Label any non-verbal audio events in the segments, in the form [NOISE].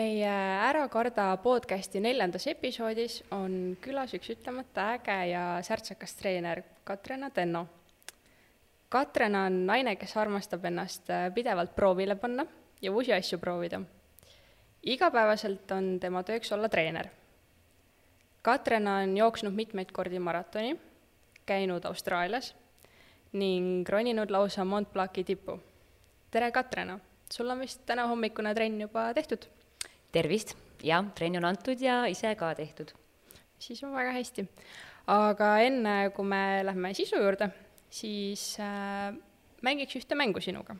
meie Ära karda podcasti neljandas episoodis on külas üks ütlemata äge ja särtsakas treener Katrina Tenno. Katrina on naine, kes armastab ennast äh, pidevalt proovile panna ja uusi asju proovida. igapäevaselt on tema tööks olla treener. Katrina on jooksnud mitmeid kordi maratoni, käinud Austraalias ning roninud lausa Mont Blanci tippu. tere, Katrina! sul on vist tänahommikune trenn juba tehtud tervist, jah, trenn on antud ja ise ka tehtud. siis on väga hästi. aga enne, kui me lähme sisu juurde, siis äh, mängiks ühte mängu sinuga.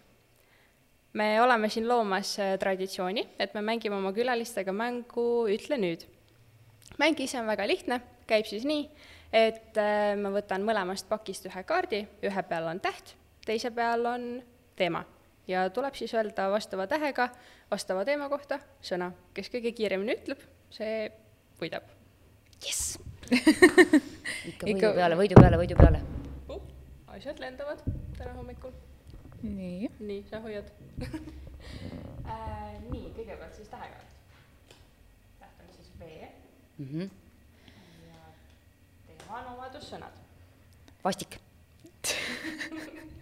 me oleme siin loomas äh, traditsiooni, et me mängime oma külalistega mängu Ütle nüüd. mäng ise on väga lihtne, käib siis nii, et äh, ma võtan mõlemast pakist ühe kaardi, ühe peal on täht, teise peal on teema ja tuleb siis öelda vastava tähega vastava teema kohta sõna. kes kõige kiiremini ütleb, see võidab. jess [LAUGHS] ikka võidu peale, võidu peale, võidu peale uh,. asjad lendavad täna hommikul. nii. nii, sa hoiad [LAUGHS] äh, nii, kõigepealt siis tähekaart. täht on siis V mm. -hmm. ja teema on omadussõnad. vastik [LAUGHS]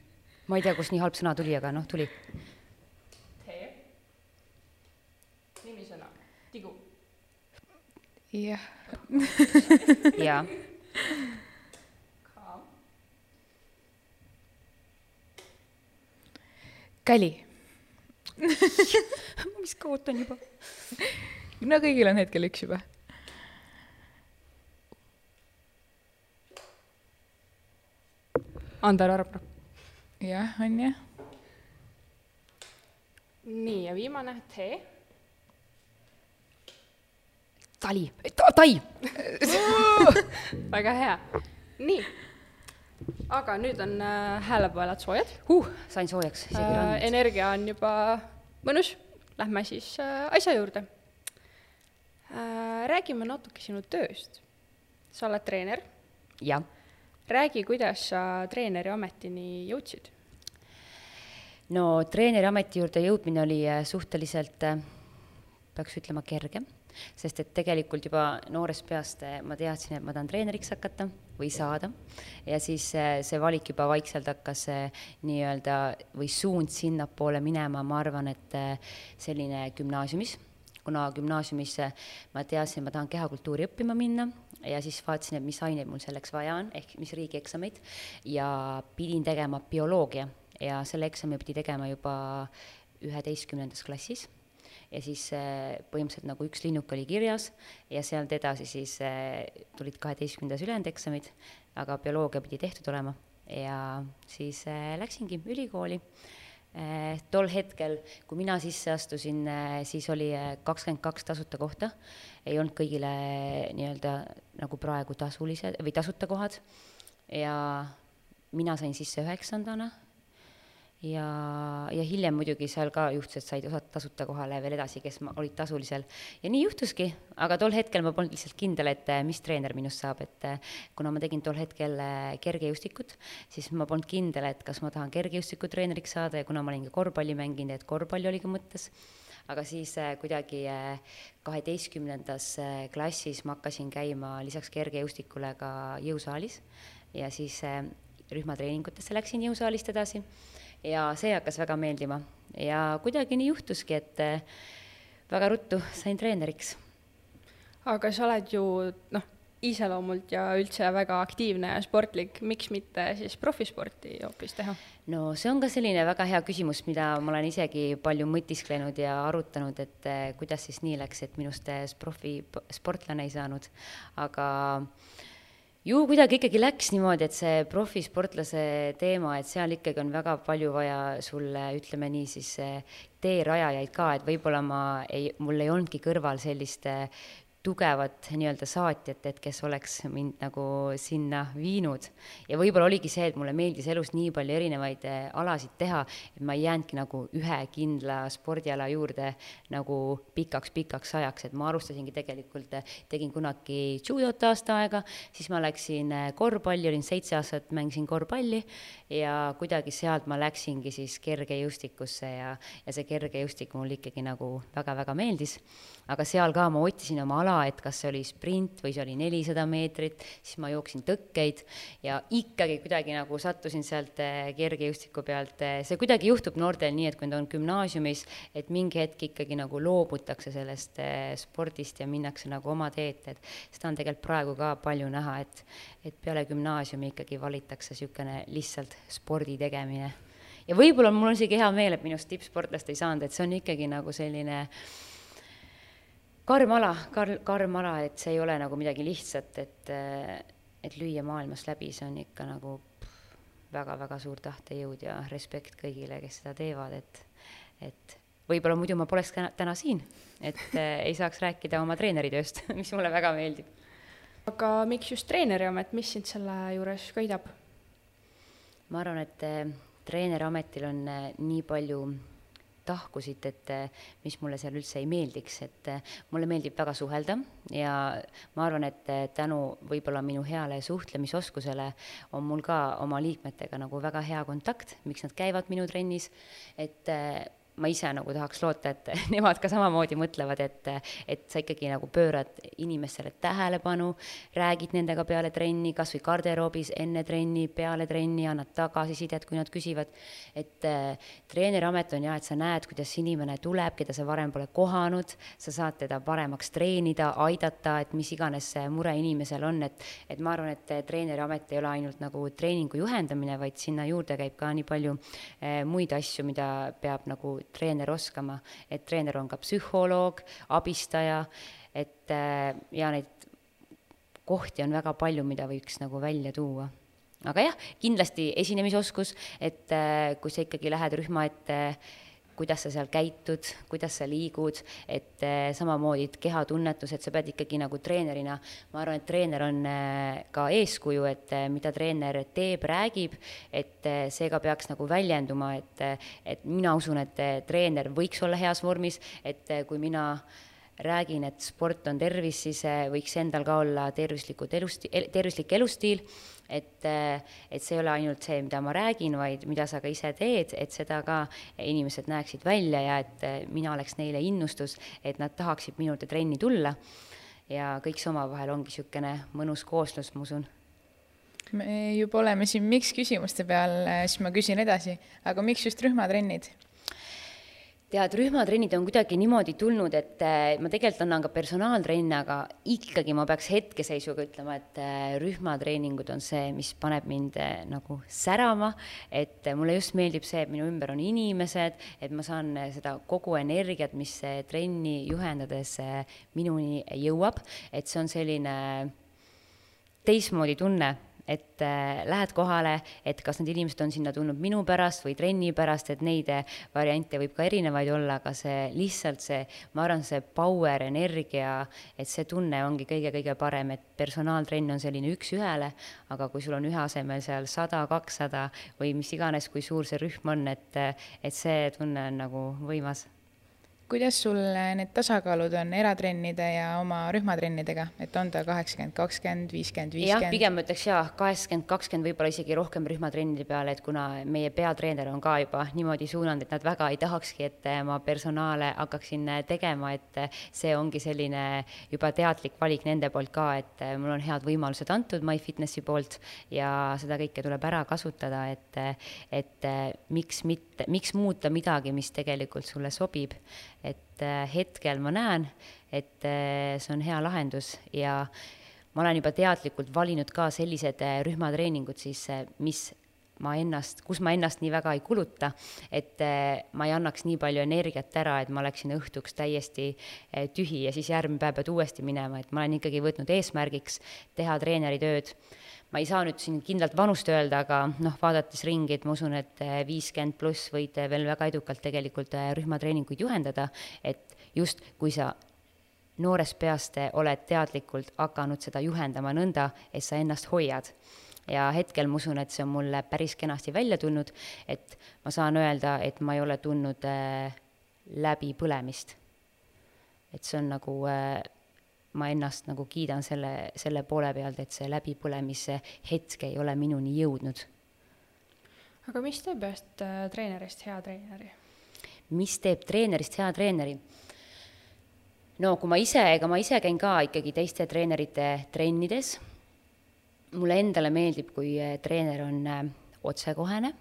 ma ei tea, kust nii halb sõna tuli, aga noh, tuli. tee. nimisõna, tigu. jah. jaa. ka. käli. [LAUGHS] mis kaotan juba? no kõigil on hetkel üks juba. Ander Arp jah, on jah. nii, ja viimane T. tali Ta, tai [LAUGHS] väga hea. nii, aga nüüd on äh, häälepaelad soojad huh,. sain soojaks isegi äh,. rand. energia on juba mõnus, lähme siis äh, asja juurde äh,. räägime natuke sinu tööst. sa oled treener. jah räägi, kuidas sa treeneri ametini jõudsid? no treeneri ameti juurde jõudmine oli äh, suhteliselt, äh, peaks ütlema, kerge, sest et tegelikult juba noorest peast äh, ma teadsin, et ma tahan treeneriks hakata või saada ja siis see valik juba vaikselt hakkas nii-öelda või suund sinnapoole minema, ma arvan, et selline gümnaasiumis kuna gümnaasiumis ma teadsin, ma tahan kehakultuuri õppima minna ja siis vaatasin, et mis aineid mul selleks vaja on, ehk mis riigieksameid, ja pidin tegema bioloogia. Ja selle eksami pidi tegema juba üheteistkümnendas klassis. Ja siis äh, põhimõtteliselt nagu üks linnuk oli kirjas. Ja sealt edasi siis äh, tulid kaheteistkümnendas ülejäänud aga bioloogia pidi tehtud olema. Ja siis äh, läksingi ülikooli. Tol hetkel, kui mina sisse astusin, siis oli kakskümmend kaks tasuta kohta, ei olnud kõigile nii-öelda nagu praegu tasulised või tasuta kohad. Ja mina sain sisse üheksandana. Ja, ja hiljem muidugi seal ka juhtus, et said osad tasuta kohale veel edasi, kes ma, olid tasulisel. ja nii juhtuski, aga tol hetkel ma polnud lihtsalt kindel, et mis treener minust saab, et kuna ma tegin tol hetkel eh, kergejõustikut, siis ma polnud kindel, et kas ma tahan kergejõustikutreeneriks saada ja kuna ma olin ka korvpalli mänginud, et korvpall oli ka mõttes, aga siis kuidagi kaheteistkümnendas klassis ma hakkasin käima lisaks kergejõustikule ka jõusaalis. Ja siis rühmatreeningutesse läksin jõusaalist edasi. Ja see hakkas väga meeldima. Ja kuidagi nii juhtuski, et eh, väga ruttu sain treeneriks. aga sa oled ju noh, iseloomult ja üldse väga aktiivne ja sportlik, miks mitte siis profisporti hoopis teha? no see on ka selline väga hea küsimus, mida ma olen isegi palju mõtisklenud ja arutanud, et eh, kuidas siis nii läks, et minust profisportlane ei saanud, aga ju kuidagi ikkagi läks niimoodi, et see profisportlase teema, et seal ikkagi on väga palju vaja sulle, ütleme nii siis, teerajajaid ka, et võib-olla ma ei, mul ei olnudki kõrval sellist tugevat nii-öelda saatjat, et kes oleks mind nagu sinna viinud. ja võib-olla oligi see, et mulle meeldis elus nii palju erinevaid eh, alasid teha, et ma ei jäänudki nagu ühe kindla spordiala juurde nagu pikaks-pikaks ajaks, et ma alustasingi tegelikult, eh, tegin kunagi judot aasta aega, siis ma läksin eh, korvpalli, olin seitse aastat, mängisin korvpalli ja kuidagi sealt ma läksingi siis kergejõustikusse ja, ja see kergejõustik mulle ikkagi nagu väga-väga meeldis. aga seal ka ma otsisin oma ala, et kas see oli sprint või see oli nelisada meetrit, siis ma jooksin tõkkeid ja ikkagi kuidagi nagu sattusin sealt eh, kergejõustiku pealt, eh, see kuidagi juhtub noortel nii, et kui nad on gümnaasiumis, et mingi hetk ikkagi nagu loobutakse sellest eh, spordist ja minnakse nagu oma teed, et seda on tegelikult praegu ka palju näha, et, et peale gümnaasiumi ikkagi valitakse niisugune lihtsalt spordi tegemine. Ja võib-olla mul on isegi hea meel, et minust tippsportlast ei saanud, et see on ikkagi nagu selline karm ala, kar-, karm ala, et see ei ole nagu midagi lihtsat, et, et lüüa maailmas läbi, see on ikka nagu väga-väga suur tahtejõud ja respekt kõigile, kes seda teevad, et, et võib-olla muidu ma poleks täna, täna siin, et äh, [LAUGHS] ei saaks rääkida oma treeneritööst, [LAUGHS] mis mulle väga meeldib. aga miks just treeneriamet, mis sind selle juures köidab? ma arvan, et äh, treeneriametil on äh, nii palju tahkusid, et mis mulle seal üldse ei meeldiks, et mulle meeldib väga suhelda ja ma arvan, et tänu võib-olla minu heale suhtlemisoskusele on mul ka oma liikmetega nagu väga hea kontakt, miks nad käivad minu trennis, et ma ise nagu tahaks loota, et [LAUGHS] nemad ka samamoodi mõtlevad, et, et sa ikkagi nagu pöörad inimestele tähelepanu, räägid nendega peale trenni, kas või garderoobis enne trenni, peale trenni, annad tagasisidet, kui nad küsivad. et äh, treeneriamet on jah, et sa näed, kuidas inimene tuleb, keda sa varem pole kohanud, sa saad teda paremaks treenida, aidata, et mis iganes see mure inimesel on, et, et ma arvan, et treeneriamet ei ole ainult nagu treeningu juhendamine, vaid sinna juurde käib ka nii palju äh, muid asju, mida peab nagu treener oskama, et treener on ka psühholoog, abistaja, et äh, ja neid kohti on väga palju, mida võiks nagu välja tuua. aga jah, kindlasti esinemisoskus, et äh, kui sa ikkagi lähed rühma ette kuidas sa seal käitud, kuidas sa liigud, et äh, samamoodi kehatunnetus, et sa pead ikkagi nagu treenerina, ma arvan, et treener on äh, ka eeskuju, et äh, mida treener teeb, räägib, et see ka peaks nagu väljenduma, et, et mina usun, et treener võiks olla heas vormis, et kui mina räägin, et sport on tervis, siis võiks endal ka olla tervislikud elusti-, tervislik elustiil et, et see ei ole ainult see, mida ma räägin, vaid mida sa ka ise teed, et seda ka inimesed näeksid välja ja et mina oleks neile innustus, et nad tahaksid minu juurde trenni tulla. ja kõik see omavahel ongi niisugune mõnus kooslus, ma usun me juba oleme siin miks küsimuste peal, siis ma küsin edasi, aga miks just rühmatrennid? Tead, rühmatrennid on kuidagi niimoodi tulnud, et äh, ma tegelikult annan ka personaaltrenne, aga ikkagi ma peaks hetkeseisuga ütlema, et äh, rühmatreeningud on see, mis paneb mind äh, nagu särama, et mulle just meeldib see, et minu ümber on inimesed, et ma saan seda kogu energiat, mis trenni juhendades minuni jõuab, et see on selline teistmoodi tunne et äh, lähed kohale, et kas need inimesed on sinna tulnud minu pärast või trenni pärast, et neid äh, variante võib ka erinevaid olla, aga see lihtsalt see, ma arvan, see power, energia, et see tunne ongi kõige-kõige parem, et personaaltrenn on selline üks-ühele, aga kui sul on ühe asemel seal sada, kakssada või mis iganes, kui suur see rühm on, et, et see tunne on nagu võimas kuidas sul need tasakaalud on eratrennide ja oma rühmatrennidega, et on ta kaheksakümmend, kakskümmend, viiskümmend, viiskümmend? jah, pigem ma ütleks jaa, kaheksakümmend, kakskümmend, võib-olla isegi rohkem rühmatrennide peale, et kuna meie peatreener on ka juba niimoodi suunanud, et nad väga ei tahakski, et ma personaale hakkaksin tegema, et see ongi selline juba teadlik valik nende poolt ka, et mul on head võimalused antud MyFitnessi poolt ja seda kõike tuleb ära kasutada, et, et miks mitte, miks muuta midagi, mis tegelikult sulle sobib et äh, hetkel ma näen, et äh, see on hea lahendus ja ma olen juba teadlikult valinud ka sellised äh, rühmatreeningud siis, mis ma ennast, kus ma ennast nii väga ei kuluta, et ma ei annaks nii palju energiat ära, et ma oleksin õhtuks täiesti tühi ja siis järgmine päev pead uuesti minema, et ma olen ikkagi võtnud eesmärgiks teha treeneritööd ma ei saa nüüd siin kindlalt vanust öelda, aga noh, vaadates ringi, et ma usun, et eh, viiskümmend pluss võite veel väga edukalt tegelikult eh, rühmatreeninguid juhendada, et just kui sa noorest peast oled teadlikult hakanud seda juhendama nõnda, et sa ennast hoiad ja hetkel ma usun, et see on mulle päris kenasti välja tulnud, et ma saan öelda, et ma ei ole tundnud äh, läbipõlemist. et see on nagu äh,, ma ennast nagu kiidan selle, selle poole pealt, et see läbipõlemise hetk ei ole minuni jõudnud. aga mis teeb ühest äh, treenerist hea treeneri? mis teeb treenerist hea treeneri? no kui ma ise, ega ma ise käin ka ikkagi teiste treenerite trennides mulle endale meeldib, kui eh, treener on eh, otsekohene,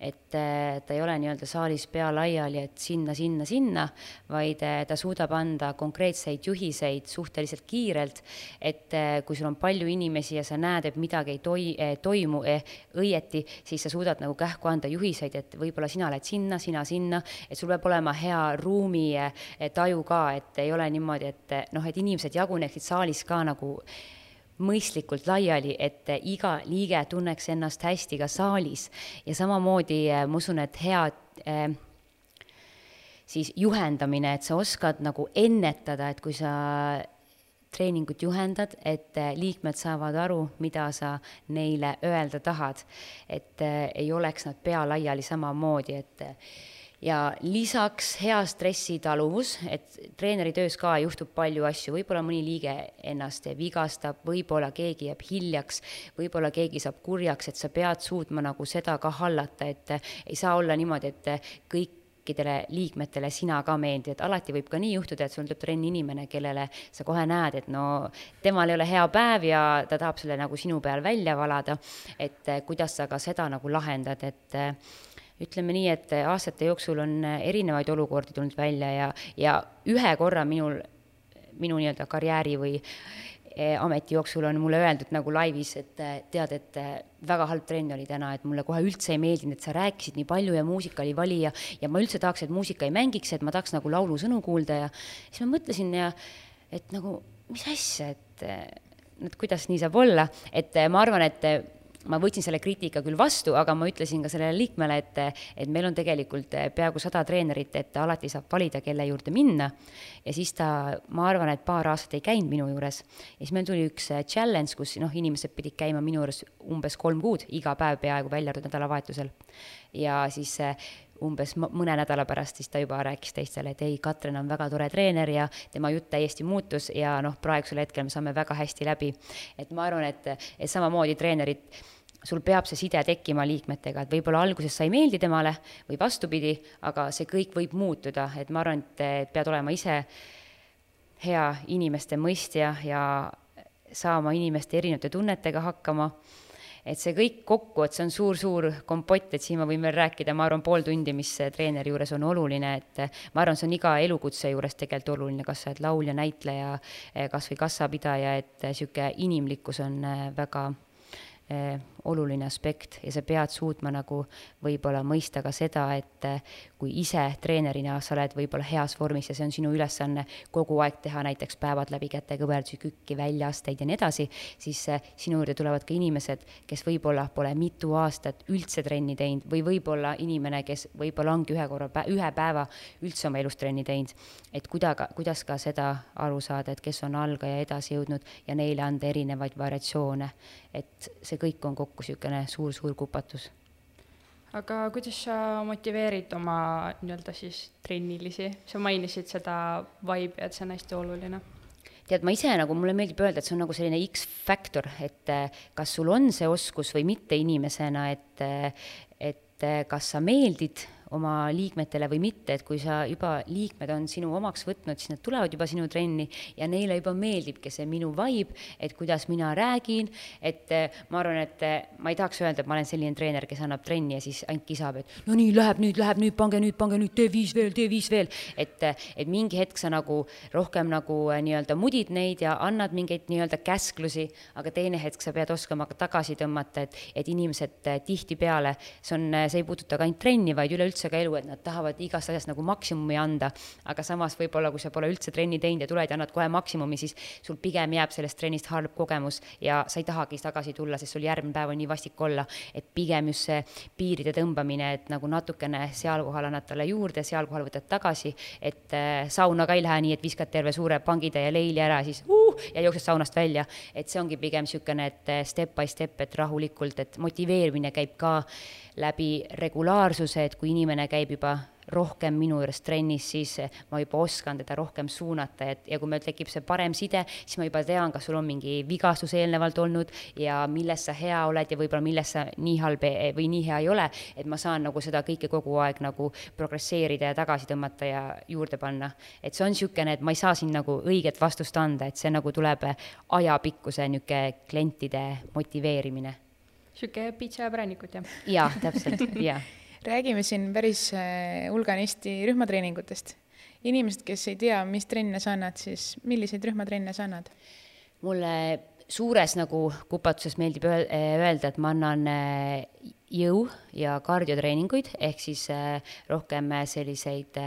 et eh, ta ei ole nii-öelda saalis pea laiali, et sinna, sinna, sinna, vaid ta suudab anda konkreetseid juhiseid suhteliselt kiirelt, et kui sul on palju inimesi ja sa näed, et midagi ei toi-, toimu eh, õieti, siis sa suudad nagu kähku anda juhiseid, et võib-olla sina lähed sinna, sina sinna, et sul peab olema hea ruumi taju ka, et ei ole niimoodi, et noh, et inimesed jaguneksid saalis ka nagu mõistlikult laiali, et iga liige tunneks ennast hästi ka saalis ja samamoodi äh, ma usun, et hea äh, siis juhendamine, et sa oskad nagu ennetada, et kui sa treeningut juhendad, et äh, liikmed saavad aru, mida sa neile öelda tahad. et ei oleks nad pea laiali samamoodi, et ja lisaks hea stressitaluvus, et treeneri töös ka juhtub palju asju, võib-olla mõni liige ennast vigastab, võib-olla keegi jääb hiljaks, võib-olla keegi saab kurjaks, et sa pead suutma nagu seda ka hallata, et ei saa olla niimoodi, et kõik kõikidele liikmetele sina ka meeldid, et alati võib ka nii juhtuda, et sul tuleb trenni inimene, kellele sa kohe näed, et no temal ei ole hea päev ja ta tahab selle nagu sinu peal välja valada, et kuidas sa ka seda nagu lahendad, et ütleme nii, et aastate jooksul on erinevaid olukordi tulnud välja ja, ja ühe korra minul, minu nii-öelda karjääri või eh, ameti jooksul on mulle öeldud nagu laivis, et eh, tead, et eh, väga halb trenn oli täna, et mulle kohe üldse ei meeldinud, et sa rääkisid nii palju ja muusika oli vali ja, ja ma üldse tahaks, et muusika ei mängiks, et ma tahaks nagu laulusõnu kuulda ja siis ma mõtlesin ja et nagu, mis asja, et et kuidas nii saab olla, et ma arvan, et ma võtsin selle kriitika küll vastu, aga ma ütlesin ka sellele liikmele, et, et meil on tegelikult peaaegu sada treenerit, et alati saab valida, kelle juurde minna. ja siis ta, ma arvan, et paar aastat ei käinud minu juures. ja siis meil tuli üks challenge, kus noh, inimesed pidid käima minu juures umbes kolm kuud, iga päev peaaegu välja arvatud nädalavahetusel. ja siis umbes mõne nädala pärast siis ta juba rääkis teistele, et ei, Katrin on väga tore treener ja tema jutt täiesti muutus ja noh, praegusel hetkel me saame väga hästi läbi. et ma arvan, et, et samamoodi treenerid sul peab see side tekkima liikmetega, et võib-olla alguses sa ei meeldi temale või vastupidi, aga see kõik võib muutuda, et ma arvan, et pead olema ise hea inimeste mõistja ja saama inimeste erinevate tunnetega hakkama, et see kõik kokku, et see on suur-suur kompott, et siin ma võin veel rääkida, ma arvan, pool tundi, mis treeneri juures on oluline, et ma arvan, see on iga elukutse juures tegelikult oluline, kas sa oled laulja, näitleja, kas või kassapidaja, et niisugune inimlikkus on väga eh, oluline aspekt ja sa pead suutma nagu võib-olla mõista ka seda, et eh, kui ise treenerina sa oled võib-olla heas vormis ja see on sinu ülesanne kogu aeg teha näiteks päevad läbi kätekõverdusi, kükki, väljaasteid ja nii edasi, siis eh, sinu juurde tulevad ka inimesed, kes võib-olla pole mitu aastat üldse trenni teinud või võib-olla inimene, kes võib-olla ongi ühe korra, ühe päeva üldse oma elus trenni teinud. et kuida-, kuidas ka seda aru saada, et kes on algaja edasi jõudnud ja neile anda erinevaid variatsioone. et see kõik on kokku kokku niisugune suur-suur kupatus. aga kuidas sa motiveerid oma nii-öelda siis trennilisi, sa mainisid seda vibe'i, et see on hästi oluline tead, ma ise nagu, mulle meeldib öelda, et see on nagu selline X-faktor, et eh, kas sul on see oskus või mitte inimesena, et, eh, et eh, kas sa meeldid oma liikmetele või mitte, et kui sa juba, liikmed on sinu omaks võtnud, siis nad tulevad juba sinu trenni ja neile juba meeldibki see minu vibe, et kuidas mina räägin, et eh, ma arvan, et eh, ma ei tahaks öelda, et ma olen selline treener, kes annab trenni ja siis ainult kisab, et no nii, läheb nüüd, läheb nüüd, pange nüüd, pange nüüd, tee viis veel, tee viis veel. et, eh, et mingi hetk sa nagu rohkem nagu nii-öelda mudid neid ja annad mingeid nii-öelda käsklusi, aga teine hetk sa pead oskama ka tagasi tõmmata, et, et inimesed tihtipeale, see on, see ei puuduta ka ainult trenni, vaid üleüldse üldse ka elu, et nad tahavad igast asjast nagu maksimumi anda, aga samas võib-olla, kui sa pole üldse trenni teinud ja tuled ja annad kohe maksimumi, siis sul pigem jääb sellest trennist halb kogemus ja sa ei tahagi tagasi tulla, sest sul järgmine päev on nii vastik olla. et pigem just see piiride tõmbamine, et nagu natukene seal kohal annad talle juurde, seal kohal võtad tagasi, et äh, sauna ka ei lähe nii, et viskad terve suure pangitäie leili ära, siis uh, ja jooksed saunast välja. et see ongi pigem niisugune, et äh, step by step, et rahulikult, et motiveerimine käib ka läbi regulaarsuse, et kui inimene käib juba rohkem minu juures trennis, siis ma juba oskan teda rohkem suunata, et ja kui meil tekib see parem side, siis ma juba tean, kas sul on mingi vigastus eelnevalt olnud ja milles sa hea oled ja võib-olla milles sa nii halb e-, või nii hea ei ole, et ma saan nagu seda kõike kogu aeg nagu progresseerida ja tagasi tõmmata ja juurde panna. et see on niisugune, et ma ei saa siin nagu õiget vastust anda, et see nagu tuleb ajapikkuse niisugune klientide motiveerimine. niisugune pitsa ja präänikut, jah? jaa, täpselt, jaa [LAUGHS] räägime siin päris äh, hulganisti rühmatreeningutest. inimesed, kes ei tea, mis trenne sa annad, siis milliseid rühmatrenne sa annad? mulle suures nagu kupatuses meeldib öelda, et ma annan äh, jõu- ja kardiotreeninguid, ehk siis rohkem selliseid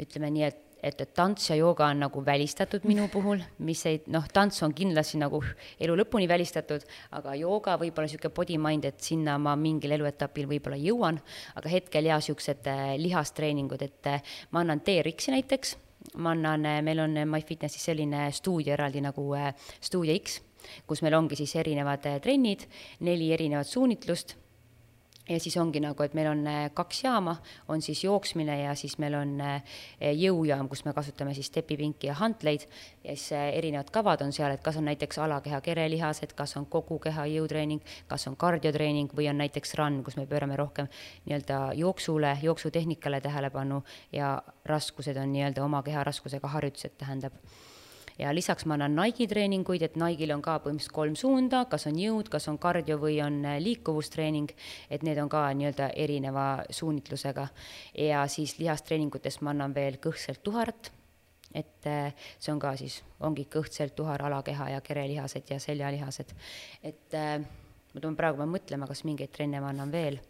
ütleme nii, et et, et tants ja jooga on nagu välistatud minu puhul, mis ei, noh, tants on kindlasti nagu elu lõpuni välistatud, aga jooga võib-olla niisugune body mind, et sinna ma mingil eluetapil võib-olla jõuan, aga hetkel jaa, niisugused äh, lihastreeningud, et äh, ma annan TRX-i näiteks, ma annan, äh, meil on MyFitnessis selline stuudio eraldi nagu Stuudio X, kus meil ongi siis erinevad trennid, neli erinevat suunitlust ja siis ongi nagu, et meil on äh, kaks jaama, on siis jooksmine ja siis meil on äh, jõujaam, kus me kasutame siis stepipinki ja hantleid. Ja siis äh, erinevad kavad on seal, et kas on näiteks alakeha kerelihased, kas on kogu keha jõutreening, kas on kardiotreening või on näiteks run, kus me pöörame rohkem nii-öelda jooksule, jooksutehnikale tähelepanu ja raskused on nii-öelda oma keha raskusega harjutused, tähendab ja lisaks ma annan Nike'i treeninguid, et Nike'il on ka põhimõtteliselt kolm suunda, kas on jõud, kas on kardio või on äh, liikuvustreening, et need on ka nii-öelda erineva suunitlusega. ja siis lihastreeningutes ma annan veel kõhtselt tuharat, et äh, see on ka siis, ongi kõhtselt tuhar, alakeha ja kerelihased ja seljalihased. et äh, ma pean praegu pean mõtlema, kas mingeid trenne ma annan veel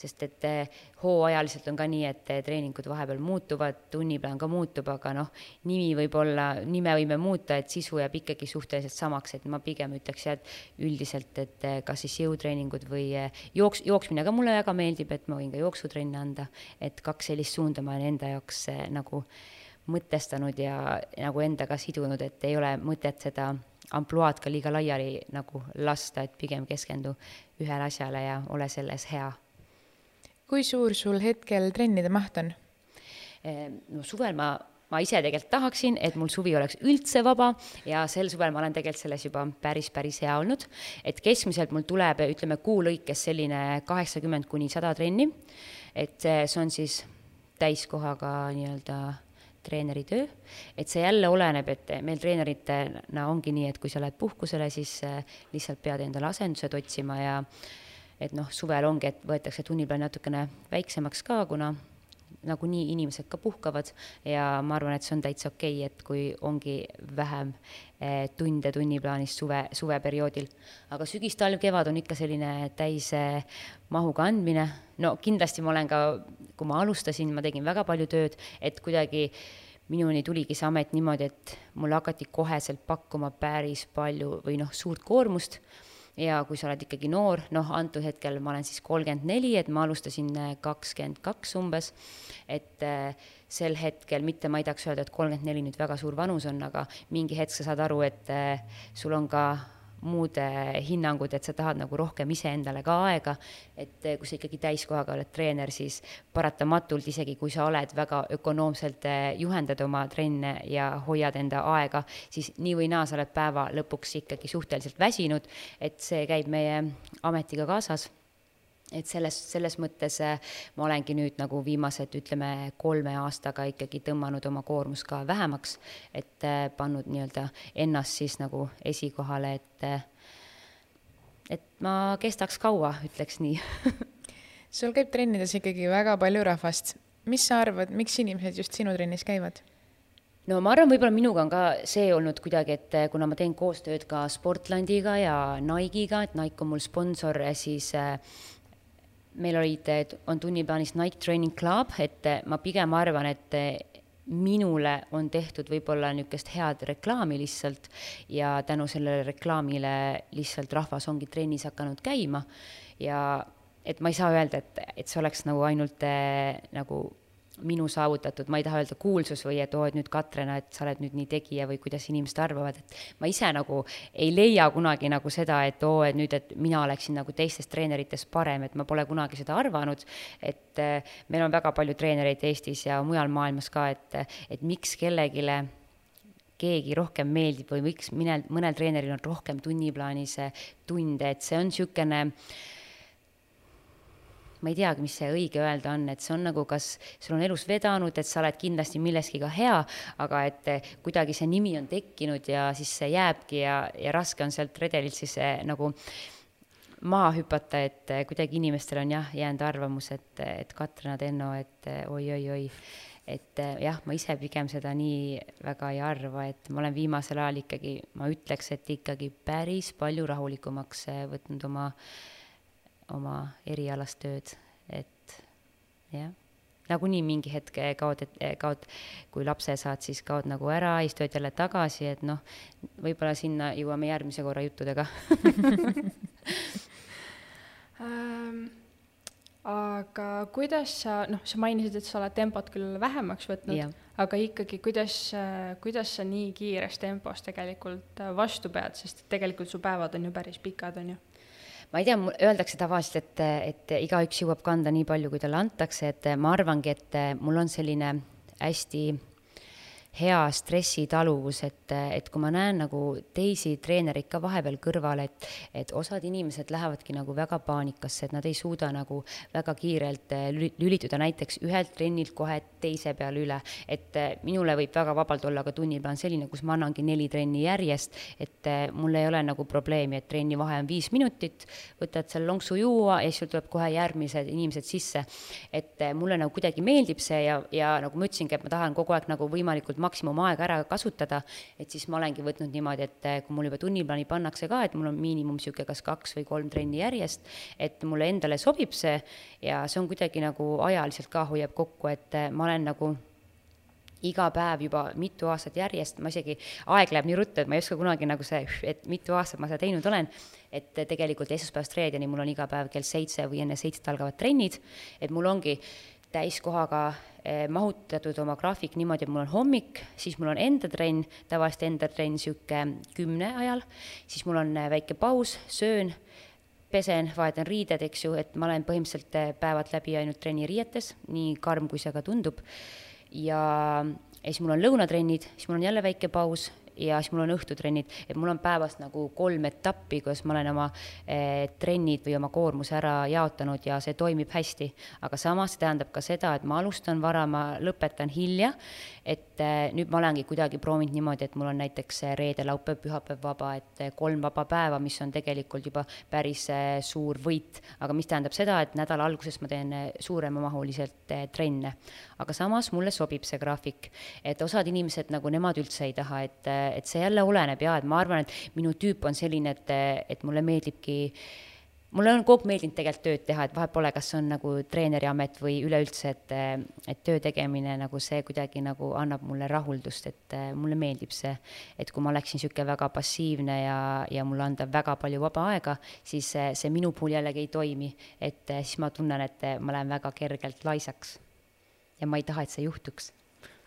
sest et eh, hooajaliselt on ka nii, et eh, treeningud vahepeal muutuvad, tunniplaan ka muutub, aga noh, nimi võib olla, nime võime muuta, et sisu jääb ikkagi suhteliselt samaks, et ma pigem ütleks jah, et üldiselt, et eh, kas siis jõutreeningud või jooks, jooksmine. Ka mulle väga meeldib, et ma võin ka jooksutrenne anda, et kaks sellist suunda ma olen enda jaoks nagu mõtestanud ja nagu endaga sidunud, et ei ole mõtet seda ampluaad ka liiga laiali nagu lasta, et pigem keskendu ühele asjale ja ole selles hea kui suur sul hetkel trennide maht on? Ehm, no suvel ma, ma ise tegelikult tahaksin, et mul suvi oleks üldse vaba ja sel suvel ma olen tegelikult selles juba päris, päris hea olnud. et keskmiselt mul tuleb, ütleme kuu lõikes selline kaheksakümmend kuni sada trenni. et see on siis täiskohaga nii-öelda treeneritöö, et see jälle oleneb, et meil treeneritena ongi nii, et kui sa lähed puhkusele, siis eh, lihtsalt pead endale asendused otsima ja et noh, suvel ongi, et võetakse tunniplaan natukene väiksemaks ka, kuna nagunii inimesed ka puhkavad ja ma arvan, et see on täitsa okei okay,, et kui ongi vähem eh, tunde tunniplaanis suve, suveperioodil. aga sügis, talv, kevad on ikka selline täise mahuga andmine, no kindlasti ma olen ka, kui ma alustasin, ma tegin väga palju tööd, et kuidagi minuni tuligi see amet niimoodi, et mulle hakati koheselt pakkuma päris palju või noh, suurt koormust ja kui sa oled ikkagi noor, noh, antud hetkel ma olen siis kolmkümmend neli, et ma alustasin äh, kakskümmend kaks umbes, et äh, sel hetkel, mitte ma ei tahaks öelda, et kolmkümmend neli nüüd väga suur vanus on, aga mingi hetk sa saad aru, et äh, sul on ka muud hinnangud, et sa tahad nagu rohkem iseendale ka aega, et eh, kui sa ikkagi täiskohaga oled treener, siis paratamatult, isegi kui sa oled väga ökonoomselt, eh, juhendad oma trenne ja hoiad enda aega, siis nii või naa, sa oled päeva lõpuks ikkagi suhteliselt väsinud, et see käib meie ametiga kaasas et selles, selles mõttes äh, ma olengi nüüd nagu viimased, ütleme, kolme aastaga ikkagi tõmmanud oma koormust ka vähemaks, et äh, pannud nii-öelda ennast siis nagu esikohale, et äh, et ma kestaks kaua, ütleks nii [LAUGHS] sul käib trennides ikkagi väga palju rahvast. mis sa arvad, miks inimesed just sinu trennis käivad? no ma arvan, võib-olla minuga on ka see olnud kuidagi, et kuna ma teen koostööd ka Sportlandiga ja Nike'iga, et Nike on mul sponsor, siis äh, meil olid, on tunniplaanis Nike Training Club, et ma pigem arvan, et minule on tehtud võib-olla niisugust head reklaami lihtsalt ja tänu sellele reklaamile lihtsalt rahvas ongi trennis hakanud käima. Ja et ma ei saa öelda, et, et see oleks nagu ainult äh, nagu minu saavutatud, ma ei taha öelda kuulsus või et oo, et nüüd Katrina, et sa oled nüüd nii tegija või kuidas inimesed arvavad, et ma ise nagu ei leia kunagi nagu seda, et oo, et nüüd, et mina oleksin nagu teistest treeneritest parem, et ma pole kunagi seda arvanud, et äh, meil on väga palju treenereid Eestis ja mujal maailmas ka, et, et miks kellelegi keegi rohkem meeldib või miks mõnel, mõnel treeneril on rohkem tunniplaanis tunde, et see on niisugune äh, ma ei teagi, mis see õige öelda on, et see on nagu, kas sul on elus vedanud, et sa oled kindlasti milleski ka hea, aga et kuidagi see nimi on tekkinud ja siis see jääbki ja, ja raske on sealt redelilt siis eh, nagu maha hüpata, et kuidagi inimestel on jah, jäänud arvamus, et, et Katrina Tenno, et oi-oi-oi, et jah, ma ise pigem seda nii väga ei arva, et ma olen viimasel ajal ikkagi, ma ütleks, et ikkagi päris palju rahulikumaks võtnud oma äh, oma erialast tööd, et jah. Nagunii mingi hetk kaod, et kaod, kui lapse saad, siis kaod nagu ära, siis tuled jälle tagasi, et noh, võib-olla sinna jõuame järgmise korra juttudega. Ähm, aga kuidas sa, noh, sa mainisid, et sa oled tempot küll vähemaks võtnud, aga ikkagi, kuidas, kuidas sa nii kiires tempos tegelikult vastu pead, sest tegelikult su päevad on ju päris pikad, on ju ma ei tea, öeldakse tavaliselt, et, et igaüks jõuab kanda nii palju, kui talle antakse, et ma arvangi, et mul on selline hästi hea stressitaluvus, et, et kui ma näen nagu teisi treenereid ka vahepeal kõrval, et, et osad inimesed lähevadki nagu väga paanikasse, et nad ei suuda nagu väga kiirelt eh, lülituda näiteks ühelt trennilt kohe teise peale üle. et eh, minule võib väga vabalt olla ka tunniplaan selline, kus ma annangi neli trenni järjest, et eh, mul ei ole nagu probleemi, et trenni vahe on viis minutit, võtad seal lonksu juua ja siis sul tuleb kohe järgmised inimesed sisse. et mulle nagu kuidagi meeldib see ja, ja nagu ma ütlesingi, et ma tahan kogu aeg nagu võimalikult maksimumaega ära kasutada, et siis ma olengi võtnud niimoodi, et eh, kui mul juba tunniplaani pannakse ka, et mul on miinimum niisugune kas kaks või kolm trenni järjest, et mulle endale sobib see ja see on kuidagi nagu ajaliselt ka hoiab kokku, et eh, ma olen nagu iga päev juba mitu aastat järjest, ma isegi, aeg läheb nii ruttu, et ma ei oska kunagi nagu see, et mitu aastat ma seda teinud olen, et tegelikult esmaspäevast reedeni mul on iga päev kell seitse või enne seitset algavad trennid, et mul ongi täiskohaga eh, mahutatud oma graafik niimoodi, et mul on hommik, siis mul on enda trenn, tavaliselt enda trenn niisugune kümne ajal, siis mul on eh, väike paus, söön, pesen, vahetan riided, eks ju, et ma olen põhimõtteliselt eh, päevad läbi ainult trenniriietes, nii karm, kui see ka tundub, ja, ja siis mul on lõunatrennid, siis mul on jälle väike paus ja siis mul on õhtutrennid, et mul on päevas nagu kolm etappi, kus ma olen oma eh, trennid või oma koormuse ära jaotanud ja see toimib hästi. aga samas see tähendab ka seda, et ma alustan vara, ma lõpetan hilja, et eh, nüüd ma olengi kuidagi proovinud niimoodi, et mul on näiteks reede, laupäev, pühapäev vaba, et eh, kolm vaba päeva, mis on tegelikult juba päris suur võit, aga mis tähendab seda, et nädala alguses ma teen suuremamahuliselt trenne. aga samas mulle sobib see graafik, et osad inimesed nagu nemad üldse ei taha, et et see jälle oleneb ja et ma arvan, et minu tüüp on selline, et, et mulle meeldibki mulle on kogu aeg meeldinud tegelikult tööd teha, et vahet pole, kas on nagu treeneri amet või üleüldse, et, et töö tegemine nagu see kuidagi nagu annab mulle rahuldust, et mulle meeldib see. et kui ma oleksin niisugune väga passiivne ja, ja mulle anda väga palju vaba aega, siis see, see minu puhul jällegi ei toimi. et siis ma tunnen, et ma lähen väga kergelt laisaks. ja ma ei taha, et see juhtuks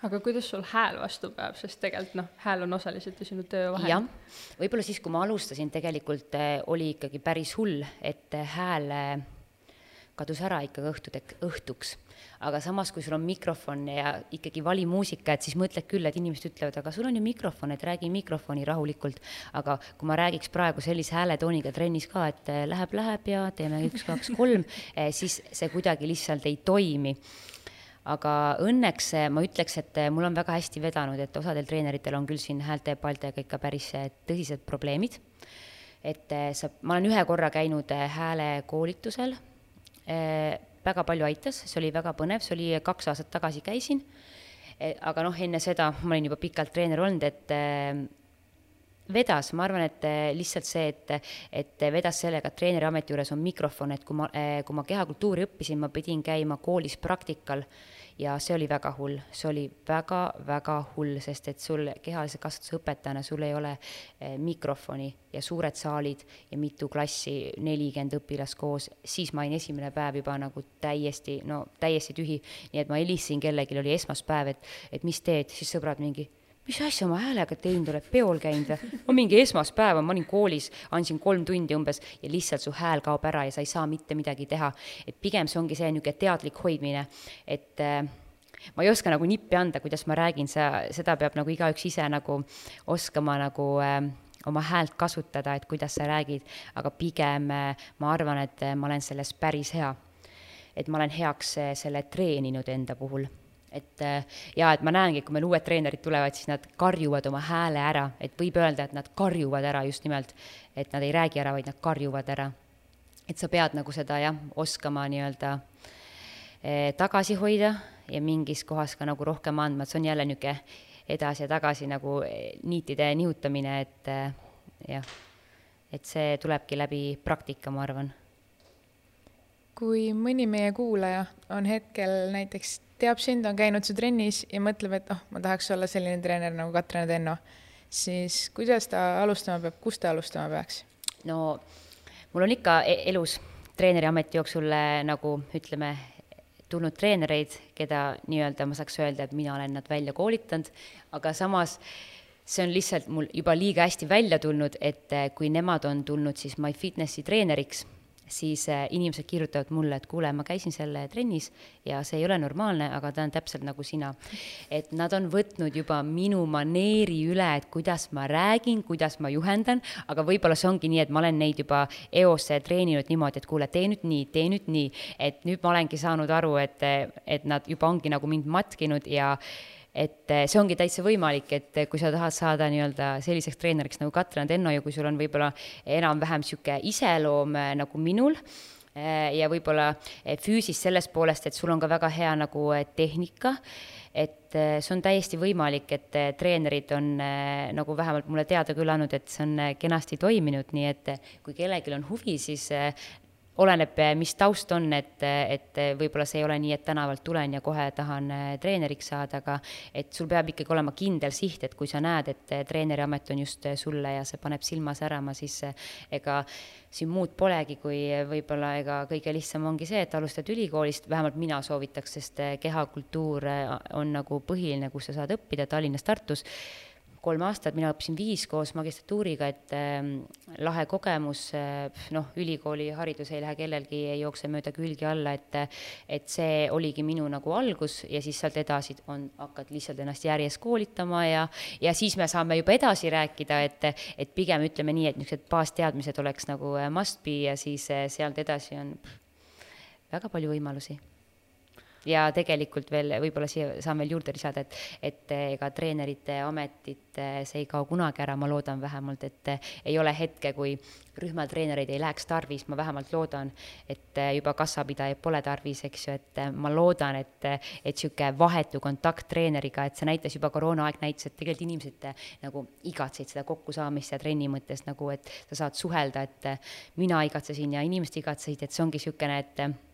aga kuidas sul hääl vastu peab, sest tegelikult noh, hääl on osaliselt ju sinu töö vahend. jah, võib-olla siis, kui ma alustasin, tegelikult äh, oli ikkagi päris hull, et äh, hääl äh, kadus ära ikkagi õhtutek-, õhtuks. aga samas, kui sul on mikrofon ja ikkagi valimuusika, et siis mõtled küll, et inimesed ütlevad, aga sul on ju mikrofon, et räägi mikrofoni rahulikult. aga kui ma räägiks praegu sellise hääletooniga trennis ka, et läheb, läheb ja teeme üks, kaks, kolm, [LAUGHS] siis see kuidagi lihtsalt ei toimi aga õnneks ma ütleks, et mul on väga hästi vedanud, et osadel treeneritel on küll siin häälte-paltega ikka päris tõsised probleemid. et eh, sa, ma olen ühe korra käinud eh, häälekoolitusel, eh, väga palju aitas, see oli väga põnev, see oli kaks aastat tagasi käisin, aga noh, enne seda ma olin juba pikalt treener olnud, et vedas, ma arvan, et eh, lihtsalt see, et, et vedas sellega, et treeneri ameti juures on mikrofon, et kui ma, eh, kui ma kehakultuuri õppisin, ma pidin käima koolis praktikal ja see oli väga hull, see oli väga-väga hull, sest et sul kehalise kasvatuse õpetajana, sul ei ole eh, mikrofoni ja suured saalid ja mitu klassi, nelikümmend õpilast koos, siis ma olin esimene päev juba nagu täiesti, no täiesti tühi. nii et ma helistasin kellelegi, oli esmaspäev, et, et mis teed, siis sõbrad mingi mis asja oma häälega teinud oled, peol käinud või? ma mingi esmaspäeva, ma olin koolis, andsin kolm tundi umbes ja lihtsalt su hääl kaob ära ja sa ei saa mitte midagi teha. et pigem see ongi see niisugune teadlik hoidmine, et äh, ma ei oska nagu nippi anda, kuidas ma räägin, sa, seda peab nagu igaüks ise nagu oskama nagu äh, oma häält kasutada, et kuidas sa räägid, aga pigem äh, ma arvan, et äh, ma olen selles päris hea. et ma olen heaks äh, selle treeninud enda puhul et äh, ja et ma näengi, kui meil uued treenerid tulevad, siis nad karjuvad oma hääle ära, et võib öelda, et nad karjuvad ära just nimelt, et nad ei räägi ära, vaid nad karjuvad ära. et sa pead nagu seda jah, oskama nii-öelda eh, tagasi hoida ja mingis kohas ka nagu rohkem andma, et see on jälle niisugune edasi ja tagasi nagu eh, niitide nihutamine, et jah, et see tulebki läbi praktika, ma arvan. Kui mõni meie kuulaja on hetkel näiteks teab sind, on käinud su trennis ja mõtleb, et oh, ma tahaks olla selline treener nagu Katrin Tenno, siis kuidas ta alustama peab, kust ta alustama peaks? no mul on ikka e-, elus treeneriameti jooksul eh, nagu ütleme, tulnud treenereid, keda nii-öelda ma saaks öelda, et mina olen nad välja koolitanud, aga samas see on lihtsalt mul juba liiga hästi välja tulnud, et eh, kui nemad on tulnud siis MyFitnessi treeneriks siis äh, inimesed kirjutavad mulle, et kuule, ma käisin selle trennis ja see ei ole normaalne, aga ta on täpselt nagu sina. et nad on võtnud juba minu maneeri üle, et kuidas ma räägin, kuidas ma juhendan, aga võib-olla see ongi nii, et ma olen neid juba eos treeninud niimoodi, et kuule, tee nüüd nii, tee nüüd nii, et nüüd ma olengi saanud aru, et, et nad juba ongi nagu mind matkinud ja et eh, see ongi täitsa võimalik, et eh, kui sa tahad saada nii-öelda selliseks treeneriks nagu Katrin Tenno ja kui sul on võib-olla enam-vähem niisugune iseloom eh, nagu minul, ja võib-olla füüsist sellest poolest, et sul on ka väga hea nagu tehnika, et see on täiesti võimalik, et treenerid on nagu vähemalt mulle teada küll andnud, et see on kenasti toiminud, nii et kui kellelgi on huvi, siis oleneb, eh, mis taust on, et, et võib-olla see ei ole nii, et tänavalt tulen ja kohe tahan eh, treeneriks saada, aga et sul peab ikkagi olema kindel siht, et kui sa näed, et eh, treeneriamet on just sulle ja see paneb silma särama, siis ega siin muud polegi, kui võib-olla ega kõige lihtsam ongi see, et alustad ülikoolist, vähemalt mina soovitaks, sest kehakultuur on nagu põhiline, kus sa saad õppida Tallinnas, Tartus kolm aastat, mina õppisin viis koos magistratuuriga, et äh, lahe kogemus äh,, noh, ülikooli haridus ei lähe kellelgi, ei jookse mööda külgi alla, et et see oligi minu nagu algus ja siis sealt edasi on, hakkad lihtsalt ennast järjest koolitama ja ja siis me saame juba edasi rääkida, et et pigem ütleme nii, et niisugused baasteadmised oleks nagu äh, must be ja siis äh, sealt edasi on väga palju võimalusi ja tegelikult veel võib-olla siia saan veel juurde lisada, et, et ega treenerite ametit, see ei kao kunagi ära, ma loodan vähemalt, et ei ole hetke, kui rühmatreenereid ei läheks tarvis, ma vähemalt loodan, et juba kassapidajaid pole tarvis, eks ju, et ma loodan, et, et niisugune vahetu kontakt treeneriga, et see näitas juba koroonaaeg näitas, et tegelikult inimesed nagu igatsesid seda kokkusaamist ja trenni mõttes nagu, et sa saad suhelda, et mina igatsesin ja inimesed igatsesid, et see ongi niisugune, et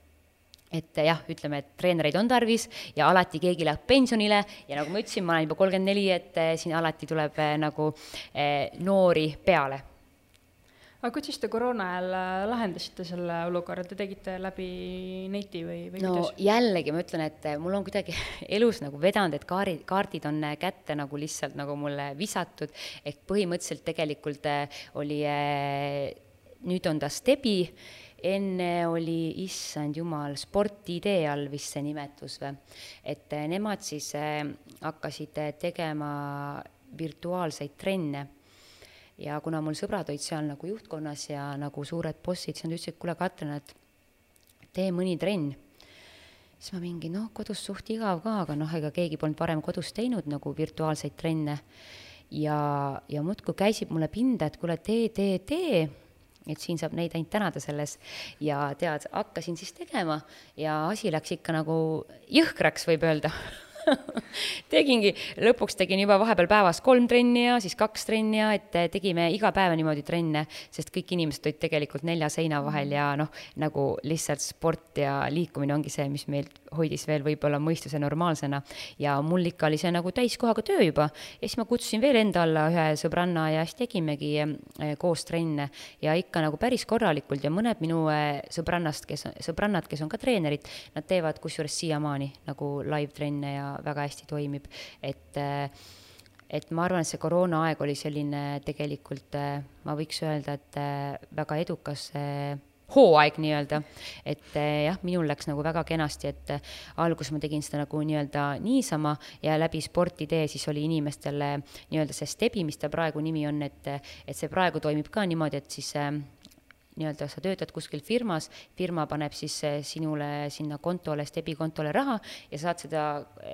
et jah, ütleme, et treenereid on tarvis ja alati keegi läheb pensionile ja nagu ma ütlesin, ma olen juba kolmkümmend neli, et eh, siin alati tuleb eh, nagu eh, noori peale. aga kuidas te koroona ajal lahendasite selle olukorra, te tegite läbi neti või, või no kuidas? jällegi ma ütlen, et mul on kuidagi [LAUGHS] elus nagu vedanud, et kaari, kaardid on kätte nagu lihtsalt nagu mulle visatud, ehk põhimõtteliselt tegelikult oli, nüüd on ta Stebi enne oli, issand jumal, sportidee all vist see nimetus või, et eh, nemad siis eh, hakkasid eh, tegema virtuaalseid trenne ja kuna mul sõbrad olid seal nagu juhtkonnas ja nagu suured bossid, siis nad ütlesid, kuule, Katrin, et tee mõni trenn. siis ma mingi noh, kodus suht igav ka, aga noh, ega keegi polnud varem kodus teinud nagu virtuaalseid trenne. ja, ja muudkui käisib mulle pinda, et kuule, tee, tee, tee et siin saab neid ainult tänada selles ja tead, hakkasin siis tegema ja asi läks ikka nagu jõhkraks, võib öelda [LAUGHS] tegingi, lõpuks tegin juba vahepeal päevas kolm trenni ja siis kaks trenni ja et tegime iga päev niimoodi trenne, sest kõik inimesed olid tegelikult nelja seina vahel ja noh, nagu lihtsalt sport ja liikumine ongi see, mis meil hoidis veel võib-olla mõistuse normaalsena. ja mul ikka oli see nagu täiskohaga töö juba ja siis ma kutsusin veel enda alla ühe sõbranna ja siis tegimegi eh, koos trenne ja ikka nagu päris korralikult ja mõned minu eh, sõbrannast, kes, sõbrannad, kes on ka treenerid, nad teevad kusjuures siiamaani nagu live-trenne ja väga hästi toimib, et eh, et ma arvan, et see koroonaaeg oli selline tegelikult, ma võiks öelda, et väga edukas hooaeg nii-öelda, et jah, minul läks nagu väga kenasti, et alguses ma tegin seda nagu nii-öelda niisama ja läbi sportitee siis oli inimestele nii-öelda see Stebi, mis ta praegu nimi on, et, et see praegu toimib ka niimoodi, et siis äh, nii-öelda sa töötad kuskil firmas, firma paneb siis eh, sinule sinna kontole, Stebi kontole raha ja saad seda